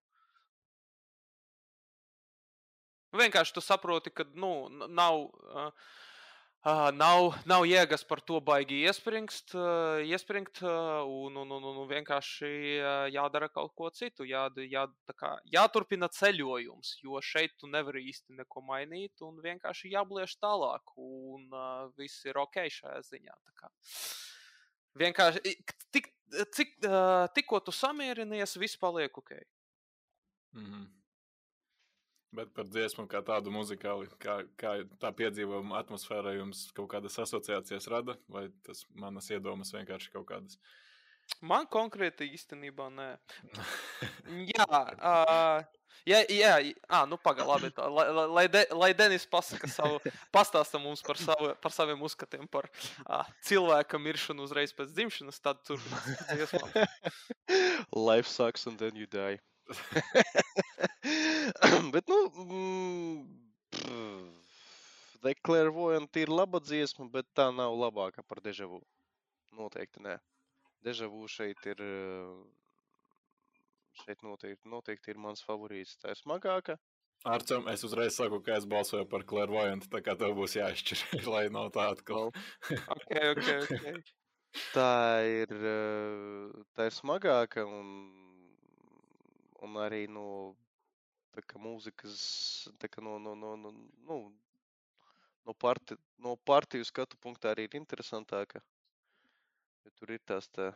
Vienkārši tu saproti, ka nu, nav, uh, uh, nav, nav jēgas par to baigi iespringst, uh, iespringt, uh, un, un, un, un vienkārši uh, jādara kaut ko citu. Jā, jā, kā, jāturpina ceļojums, jo šeit tu nevari īsti neko mainīt, un vienkārši jāblieš tālāk, un uh, viss ir ok šajā ziņā. Vienkārši, tik, cik, uh, tikko tu samierinies, viss paliek ok. Mm -hmm. Bet par dziesmu kā tādu muzikāli, kā, kā tā piedzīvojuma atmosfēra jums kaut kādas asociācijas rada, vai tas manas iedomas vienkārši kaut kādas? Man konkrēti īstenībā nē. <laughs> jā, uh, jā, jā, à, nu pagaidi, labi. Tā, lai, lai, de, lai Denis pasaka savu, pastāsta mums par, savu, par saviem uzskatiem par uh, cilvēka miršanu uzreiz pēc dzimšanas, tad turpinās. <laughs> Life sucks and then you die. <laughs> Bet, nu, mm, Declairvoyant ir laba dziesma, bet tā nav labāka par dežavu. Noteikti nē. Dežavu šeit ir, šeit noteikti, noteikti ir mans favorīts. Tā ir smagāka. Arčam, es uzreiz saku, ka es balsoju par Clairvoyant, tā kā tev būs jāizšķir, <laughs> lai nav tā atkal. ok, ok, ok. <laughs> Tā ir, tā ir smagāka un un arī no kā mūzikas, kā no, no, no, no, nu, no, parti, no partiju skatu punktā arī ir interesantāka. Jo tur ir tās tā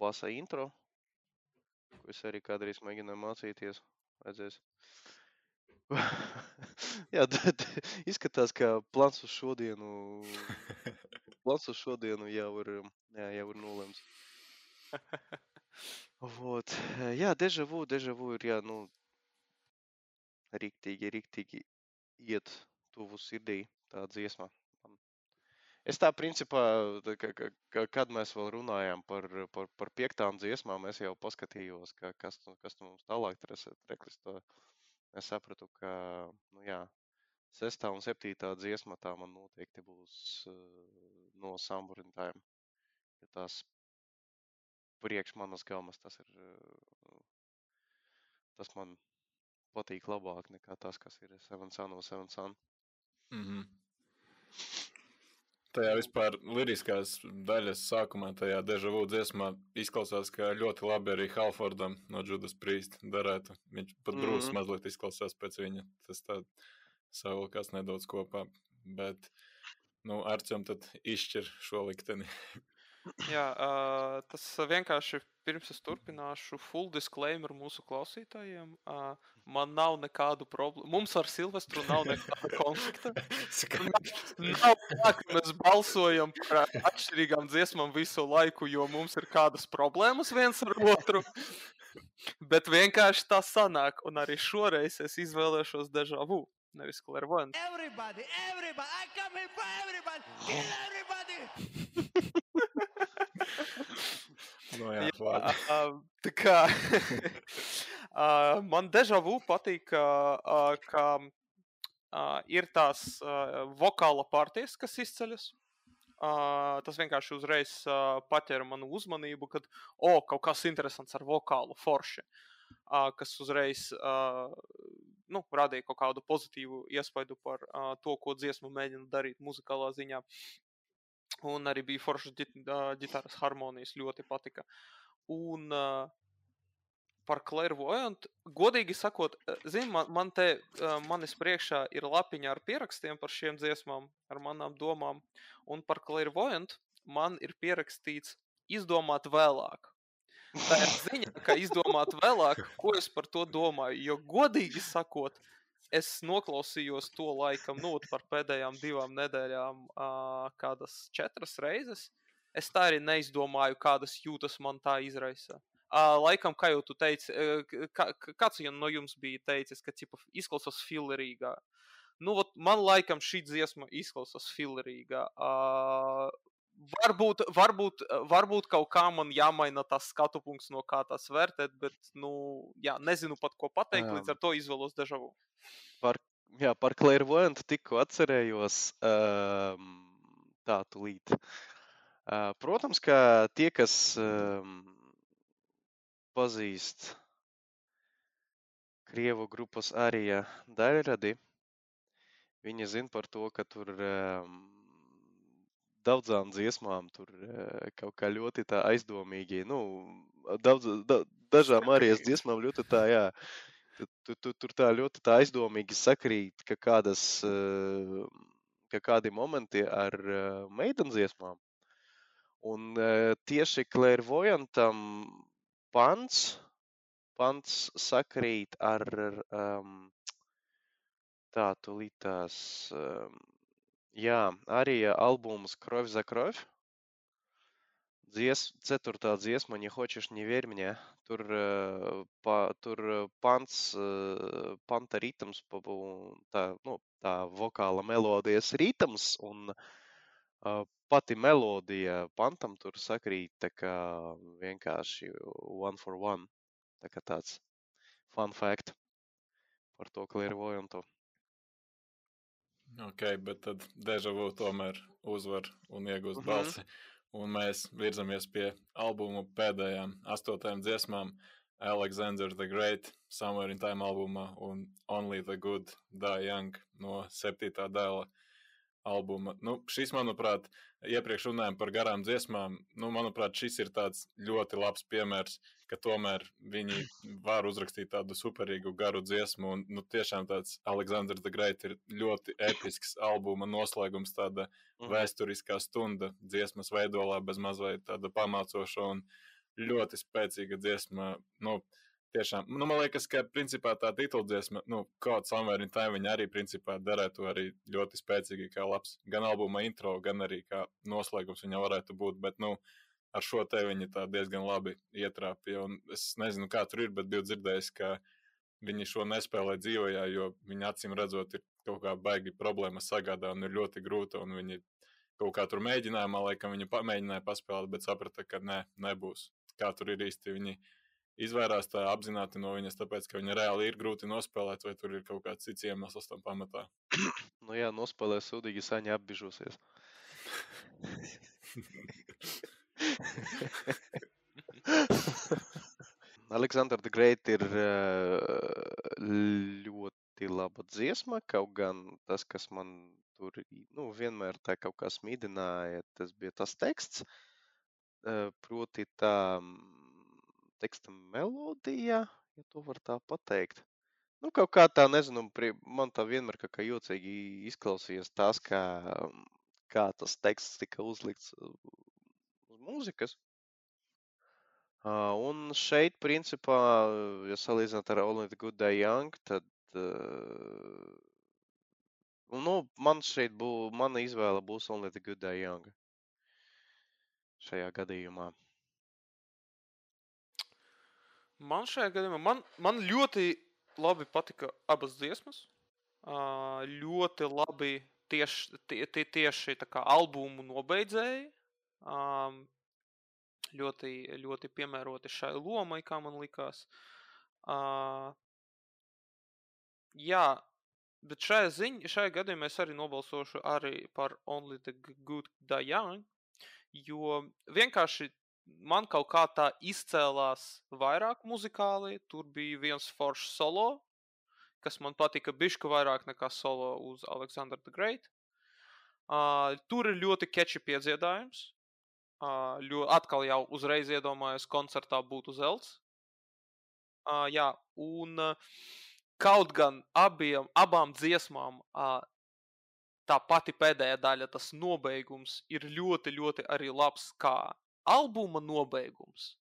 basa intro, ko es arī kādreiz mēģināju mācīties. Vajadzēs. Jā, tad izskatās, ka plāns uz šodienu, plāns uz šodienu jau ir, jā, jau ir nolemts. Вот. Jā, deja vu, deja vu ir, jā, nu, riktīgi, riktīgi iet tuvu sirdī tā dziesma. Es tā principā, tā, ka, ka, kad mēs vēl runājām par, par, par piektām dziesmām, es jau paskatījos, ka, kas, kas tu mums tālāk treklis. To es sapratu, ka, nu jā, sestā un septītā dziesma tā man noteikti būs uh, no samburintājiem. Ja tās priekš manas gaumas tas ir, uh, tas man patīk labāk nekā tas, kas ir Seven Sun no Seven Sun. Mm -hmm tajā vispār liriskās daļas sākumā, tajā dežavu dziesmā, izklausās, ka ļoti labi arī Halfordam no Judas Priest darētu. Viņš pat mm -hmm. brūs mazliet izklausās pēc viņa. Tas tā savilkās nedaudz kopā. Bet, nu, Arčam tad izšķir šo likteni. <laughs> Jā, uh, tas vienkārši pirms es turpināšu, full disclaimer mūsu klausītājiem. Uh, man nav nekādu problēmu. Mums ar Silvestru nav nekāda konflikta. <laughs> nav tā, ka mēs balsojam par atšķirīgām dziesmām visu laiku, jo mums ir kādas problēmas viens ar otru. Bet vienkārši tā sanāk, un arī šoreiz es izvēlēšos deja vu. Nevis clairvoyant. Everybody, everybody, I come here for everybody, kill everybody! <laughs> No jā, jā, tā kā man deja vu patīk, ka ir tās vokāla partijas, kas izceļas. Uh, tas vienkārši uzreiz uh, paķēra manu uzmanību, kad, o, oh, kaut kas interesants ar vokālu forši, uh, kas uzreiz uh, nu, radīja kaut kādu pozitīvu iespaidu par uh, to, ko dziesma mēģina darīt muzikālā ziņā. Un arī bija foršas ģitāras harmonijas, ļoti patika. Un uh, par Clairvoyant, godīgi sakot, zini, man, man te uh, manis priekšā ir lapiņa ar pierakstiem par šiem dziesmām, ar manām domām. Un par Clairvoyant man ir pierakstīts izdomāt vēlāk. Tā ir ziņa, ka izdomāt vēlāk, ko es par to domāju. Jo godīgi sakot, uh, es noklausījos to laikam, nu, par pēdējām divām nedēļām, uh, kādas četras reizes. Es tā arī neizdomāju, kādas jūtas man tā izraisa. Uh, laikam, kā jau tu teici, uh, kā, kāds no jums bija teicis, ka cipa, izklausās filerīgā. Nu, ot, man laikam šī dziesma izklausās filerīgā. Uh, Varbūt, varbūt, varbūt kaut kā man jāmaina tas skatu punkts, no kā tas vērtēt, bet, nu, jā, nezinu pat ko pateikt, jā. līdz ar to izvēlos dežavu. Par, jā, par Clairvoyant tikko atcerējos um, tā tulīt. Uh, protams, ka tie, kas um, pazīst Krievu grupas arī daļradi, viņi zina par to, ka tur um, daudzām dziesmām tur eh, kaut kā ļoti tā aizdomīgi. Nu, daudz, da, dažām arī dziesmām ļoti tā, jā, tu, tu, tur tā ļoti tā aizdomīgi sakrīt, ka kādas, eh, ka kādi momenti ar eh, meitenu dziesmām. Un tieši Clairvoyantam pants pants sakrīt ar um, tā tulītās. Um, jā, arī albums Krovs za Krov. Dzies, ceturtā dziesma, ja хочешь, не верь мне. Tur, uh, pa, tur pants, uh, panta ritms, pa, tā, nu, tā vokāla melodijas ritms un uh, pati melodija pantam tur sakrīt tā kā vienkārši one for one. Tā kā tāds fun fact par to klirvojantu. Ok, bet tad Dežavu tomēr uzvar un iegūst mm -hmm. balsi. Un mēs virzamies pie albuma pēdējām astotajām dziesmām. Alexander the Great, Somewhere in Time albumā un Only the Good, Die Young no septītā dēla albuma. Nu, šis, manuprāt, iepriekš runājām par garām dziesmām. Nu, manuprāt, šis ir tāds ļoti labs piemērs, ka tomēr viņi var uzrakstīt tādu superīgu garu dziesmu. Un, nu, tiešām tāds Aleksandrs the Great ir ļoti episks albuma noslēgums, tāda mm. vēsturiskā stunda dziesmas veidolā, bez mazliet tāda pamācoša un ļoti spēcīga dziesma. Nu, tiešām, nu, man liekas, ka principā tā tituldziesma, nu, kaut Somewhere in Time, viņa arī principā derētu arī ļoti spēcīgi kā labs gan albuma intro, gan arī kā noslēgums viņa varētu būt, bet, nu, ar šo te viņa tā diezgan labi ietrāpīja, un es nezinu, kā tur ir, bet biju dzirdējis, ka viņi šo nespēlē dzīvajā, jo viņa acīm redzot ir kaut kā baigi problēma sagādā un ir ļoti grūta, un viņi kaut kā tur mēģinājumā, laikam viņa pamēģināja paspēlēt, bet saprata, ka nē, nebūs. Kā tur ir īsti viņi izvairās tā apzināti no viņas, tāpēc, ka viņa reāli ir grūti nospēlēt, vai tur ir kaut kāds cits iemesls tam pamatā. <coughs> nu jā, nospēlē sūdīgi saņa apbižosies. <laughs> <laughs> Aleksandrs the Great ir ļoti laba dziesma, kaut gan tas, kas man tur nu, vienmēr tā kaut kā smīdināja, tas bija tas teksts. Proti tā teksta melodija, ja to var tā pateikt. Nu, kaut kā tā, nezinu, man tā vienmēr kā, kā jocīgi izklausījās tas, kā, kā tas teksts tika uzlikts uh, mūzikas. Un šeit, principā, ja salīdzināt ar Only the Good Day Young, tad, uh, nu, man šeit būs, mana izvēle būs Only the Good Day Young. Šajā gadījumā. Man šajā gadījumā man, man ļoti labi patika abas dziesmas. Uh, ļoti labi tieši, tie, tie, tieši tā kā albumu nobeidzēji. Um, ļoti, ļoti piemēroti šai lomai, kā man likās. Uh, jā, bet šajā, ziņ, šajā gadījumā es arī nobalsošu arī par Only the Good Young, jo vienkārši man kaut kā tā izcēlās vairāk muzikāli. Tur bija viens foršs solo, kas man patika bišķi vairāk nekā solo uz Aleksandra the Great. Uh, tur ir ļoti keči piedziedājums. Uh, ļo, atkal jau uzreiz iedomājos, koncertā būtu zelts. Uh, jā, un uh, kaut gan abiem, abām dziesmām uh, tā pati pēdējā daļa, tas nobeigums ir ļoti, ļoti arī labs kā albuma nobeigums.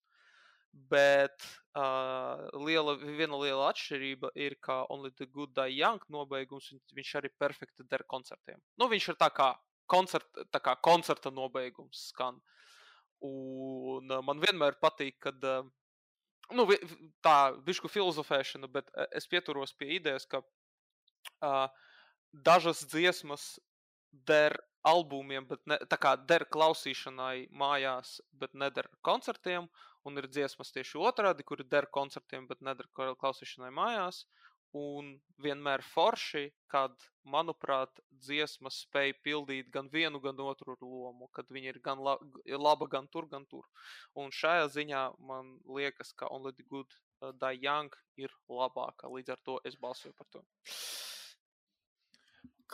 Bet uh, liela, viena liela atšķirība ir, ka Only the Good Die Young nobeigums, viņš arī perfekti der koncertiem. Nu, viņš ir tā kā, koncert, tā kā koncerta nobeigums skan. Un uh, man vienmēr patīk, kad uh, nu, tā višku filozofēšana, bet es pieturos pie idejas, ka uh, dažas dziesmas der albumiem, bet ne, tā kā der klausīšanai mājās, bet neder koncertiem, un ir dziesmas tieši otrādi, kuri der koncertiem, bet neder klausīšanai mājās. Un vienmēr forši, kad, manuprāt, dziesmas spēj pildīt gan vienu, gan otru lomu, kad viņi ir gan la laba, gan tur, gan tur. Un šajā ziņā man liekas, ka Only the Good uh, Die Young ir labāka. Līdz ar to es balsoju par to.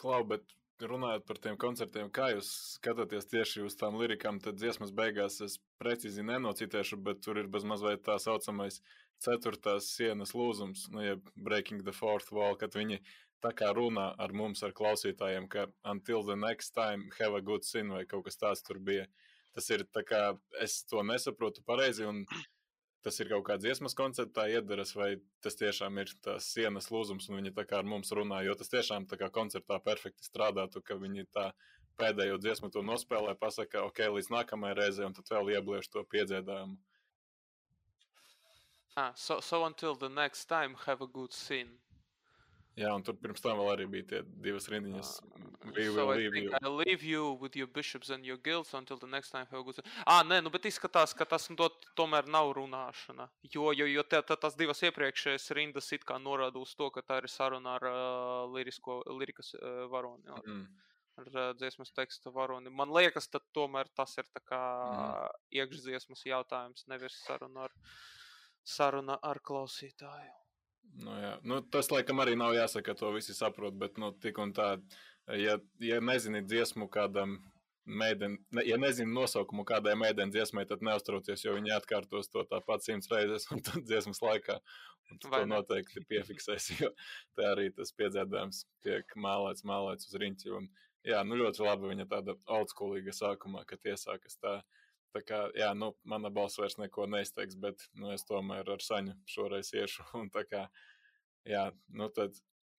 Klau, bet runājot par tiem koncertiem, kā jūs skatāties tieši uz tām lirikām, tad dziesmas beigās es precīzi nenocitēšu, bet tur ir bezmazliet tā saucamais ceturtās sienas lūzums, nu, jeb breaking the fourth wall, kad viņi tā kā runā ar mums, ar klausītājiem, ka until the next time have a good sin vai kaut kas tāds tur bija. Tas ir tā kā es to nesaprotu pareizi un tas ir kaut kāds dziesmas konceptā iedaras, vai tas tiešām ir tās sienas lūzums, un viņi tā kā ar mums runā, jo tas tiešām tā kā koncertā perfekti strādātu, ka viņi tā pēdējo dziesmu to nospēlē, pasaka, ok, līdz nākamajai reizei, un tad vēl iebliež to piedziedājumu. Ah, so, so until the next time, have a good scene. Jā, un tur pirms tam vēl arī bija tie divas rindiņas. We So will leave you. I leave you with your bishops and your guilds until the next time have a good. Ah, nē, nu, bet izskatās, ka tas to, tomēr nav runāšana. Jo, jo, jo te, te, tas divas iepriekšējās rindas it kā norāda uz to, ka tā ir saruna ar uh, lirisko, lirikas uh, varoni. Ar, Mm. ar uh, dziesmas teksta varoni. Man liekas, tad tomēr tas ir tā kā Mhm. iekšdziesmas jautājums, nevis saruna ar, saruna ar klausītāju. Nu, jā. nu, tas, laikam, arī nav jāsaka, to visi saprot, bet nu, tik un tā, ja, ja nezini dziesmu kādam mēdien, ne, ja nezini nosaukumu kādai mēdienas dziesmai, tad neuztraucies, jo viņi atkārtos to tāpat simts reizes un tad dziesmas laikā. Un tu to noteikti piefiksēsi, jo tā arī tas piedzēdājums tiek mālēts, mālēts uz riņķi. Un, jā, nu ļoti labi viņa tāda oldschoolīga sākumā, kad iesākas tā. Tā kā, jā, nu, mana balss vairs neko neizteiks, bet nu, es tomēr ar saņu šoreiz iešu. <laughs> Un tā kā, jā, nu tad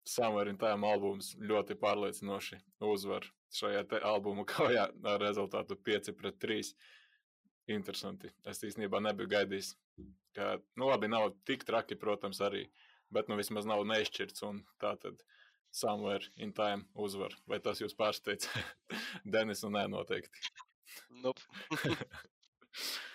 Summer in Time albums ļoti pārliecinoši uzvar šajā te albumu <laughs> kaujā ar rezultātu 5 pret 3. Interesanti. Es īstenībā nebiju gaidījis, ka, nu labi, nav tik traki, protams, arī, bet nu vismaz nav neizšķirts un tā tad Somewhere in Time uzvar. Vai tas jūs pārsteidz? <laughs> Denis, un nē, noteikti. Nope. <laughs>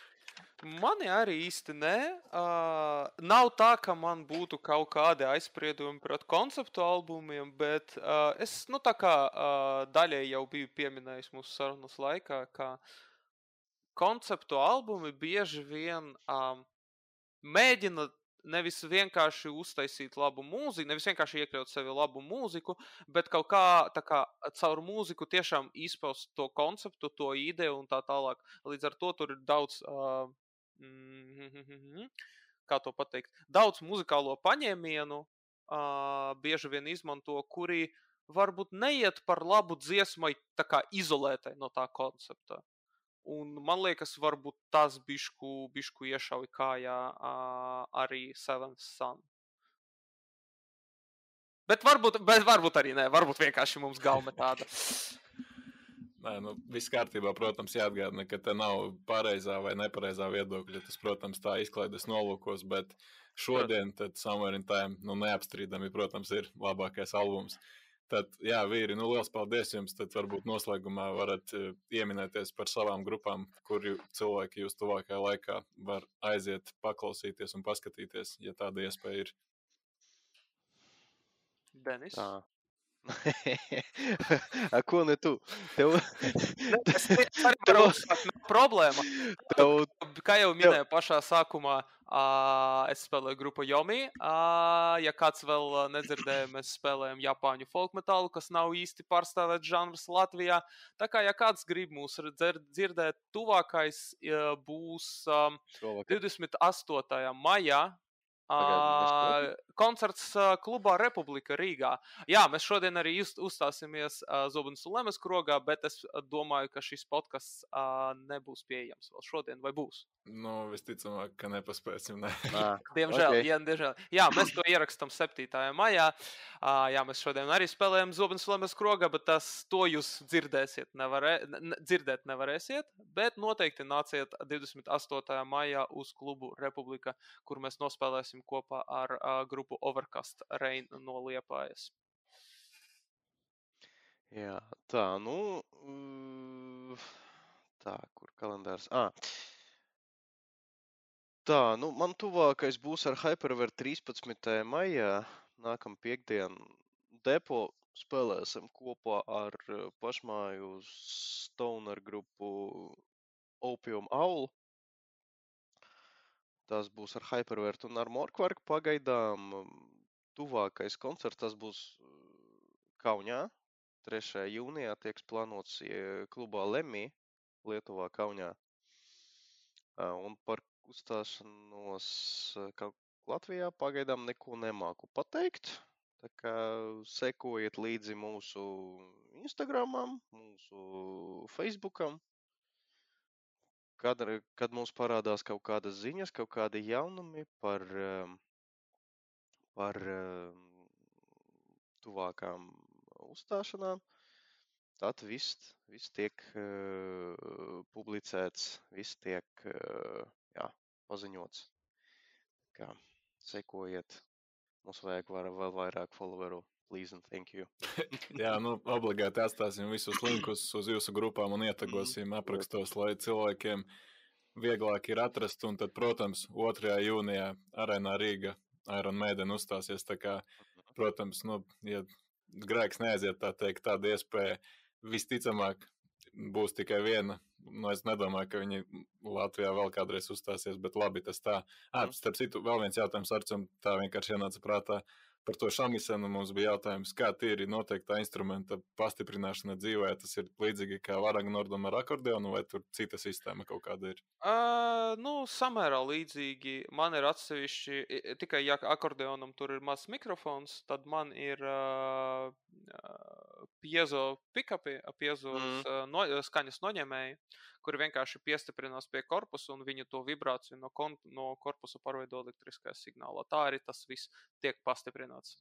Mani arī īsti nē. Uh, nav tā, ka man būtu kaut kādi aizspriedumi pret konceptu albumiem, bet uh, es nu, tā kā uh, daļai jau biju pieminējis mūsu sarunas laikā, ka konceptu albumi bieži vien um, mēģina nevis vienkārši uztaisīt labu mūziku, nevis vienkārši iekļaut sevi labu mūziku, bet kaut kā, kā caur mūziku tiešām izpaust to konceptu, to ideju un tā tālāk. Līdz ar to tur ir daudz, uh, mm, kā to pateikt, daudz muzikālo paņēmienu, uh, bieži vien izmanto, kuri varbūt neiet par labu dziesmai, tā kā izolētai no tā koncepta. Un man liekas, varbūt tas bišku, bišku iešauja kājā uh, arī Seventh Sun. Bet varbūt, bet varbūt arī nē, varbūt vienkārši mums galva tāda. Nē, nu, viss kārtībā, protams, jāatgādina, ka te nav pareizā vai nepareizā viedokļa. Tas, protams, tā izklaides nolūkos, bet šodien, tad Summer in Time, nu, neapstrīdami, protams, ir labākais albums. Tad, jā, vīri, nu, liels paldies jums. Tad varbūt noslēgumā varat uh, ieminēties par savām grupām, kuri cilvēki jūs tuvākajā laikā var aiziet, paklausīties un paskatīties, ja tāda iespēja ir. Denis. Tā. <laughs> A, ko ne tu? Tev, <laughs> uzsākt, <laughs> nav problēma. tev, Kā jau minēju pašā sākumā, uh, es spēlēju grupu Yomi. Uh, ja kāds vēl ā, nedzirdēja, mēs spēlējam Japāņu folk metālu, kas nav īsti pārstāvēts žanrs Latvijā. Tā kā, ja kāds grib mūs dzirdēt, tuvākais ā, būs um, šovakar. 28. maijā. Uh, koncerts uh, klubā Republika Rīgā. Jā, mēs šodien arī uz, uzstāsimies uh, Zobens un Lemes krogā, bet es uh, domāju, ka šis podkāsts uh, nebūs pieejams vēl šodien, vai būs? Nu, visticamāk, ka nepaspēsim. Ne. <laughs> Diemžēl, Ok. okay. jā, diemžēl. jā, mēs to ierakstām 7. maijā. Uh, jā, mēs šodien arī spēlējam Zobens un Lemes krogā, bet tas to jūs dzirdēsiet, nevarē, ne, ne- dzirdēt nevarēsiet. Bet noteikti nāciet 28. maijā uz klubu Republika, kur mēs nospēlēsim kopā ar uh, grupu Overcast Rain no Liepājas. Jā, tā, nu, tā, kur kalendārs? Ah. Tā, nu, man tuvākais būs ar Hyperver 13. maijā, nākamā piekdiena. Depo spēlēsim kopā ar pašmāju Stoner grupu Opium Owl. Tas būs ar Hypervert un ar Morkvarku pagaidām. Tuvākais koncerts tas būs eh, Kaunijā. 3. jūnijā tiek plānots klubā Lemī, Lietuvā, Kaunijā. Un par uzstāšanos Latvijā pagaidām neko nemāku pateikt. Tā kā sekojiet līdzi mūsu Instagramam, mūsu Facebookam. Kad, kad mums parādās kaut kādas ziņas, kaut kādi jaunumi par, um, par um, tuvākām uzstāšanām, tad viss, viss tiek uh, publicēts, viss tiek uh, jā, paziņots. Kā, sekojiet, mums vajag vēl vairāk followeru. Please and thank you. <laughs> Jā, nu, obligāti atstāsim visus linkus uz jūsu grupām un ietagosim aprakstos, lai cilvēkiem vieglāk ir atrast. Un tad, protams, 2. jūnijā arēnā Rīga Iron Maiden uzstāsies. Tā kā, protams, nu, ja grēks neaiziet, tā teikt, tāda iespēja visticamāk būs tikai viena. Nu, es nedomāju, ka viņi Latvijā vēl kādreiz uzstāsies, bet labi, tas tā. Ah, starp citu, vēl viens jautājums Arcam, tā vienkārši ienāca prātā. Par to šamisenu mums bija jautājums, kā tīri noteiktā instrumenta pastiprināšana dzīvē. Tas ir līdzīgi kā Varagnordam ar akordeonu, vai tur cita sistēma kaut kāda ir? Uh, nu, samērā līdzīgi. Man ir atsevišķi, tikai ja akordeonam tur ir mazs mikrofons, tad man ir uh, piezo pikapi, piezo mm. no, skaņas noņēmēji, kuri vienkārši piestiprinās pie korpusa un viņu to vibrāciju no, kon, no korpusa pārveido elektriskajā signālā. Tā arī tas viss tiek pastiprināts.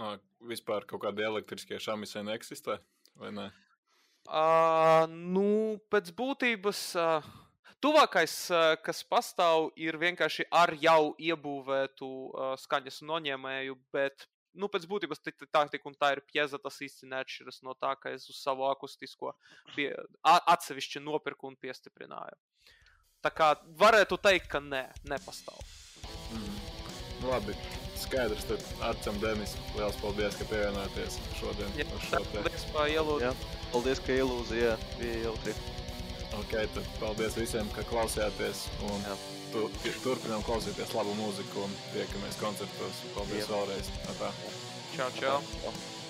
Ah, vispār kaut kādi elektriskie šamiseni eksistē, vai ne? Uh, nu, pēc būtības. Uh, Tuvākais, uh, kas pastāv, ir vienkārši ar jau iebūvētu uh, skaņas noņēmēju, bet nu, pēc būtības tā tik un tā ir pieza. Tas īsti neatšķiras no tā, ka es uz savu akustisko pie, a, atsevišķi nopirku un piestiprināju. Tā kā varētu teikt, ka nē, nepastāv. Mm. Nu, labi, skaidrs. Tad Arcam Denis, liels paldies, ka pievienojāties šodien uz šo. Paldies par ielūdzu. Jā. Paldies, ka ielūdzi, jā, bija jautri. Ok, tad paldies visiem, ka klausījāties. Un Jā. Tu, turpinām klausīties labu mūziku un tiekamies koncertos. Paldies Jā. vēlreiz. Atā. Čau, čau. Jā.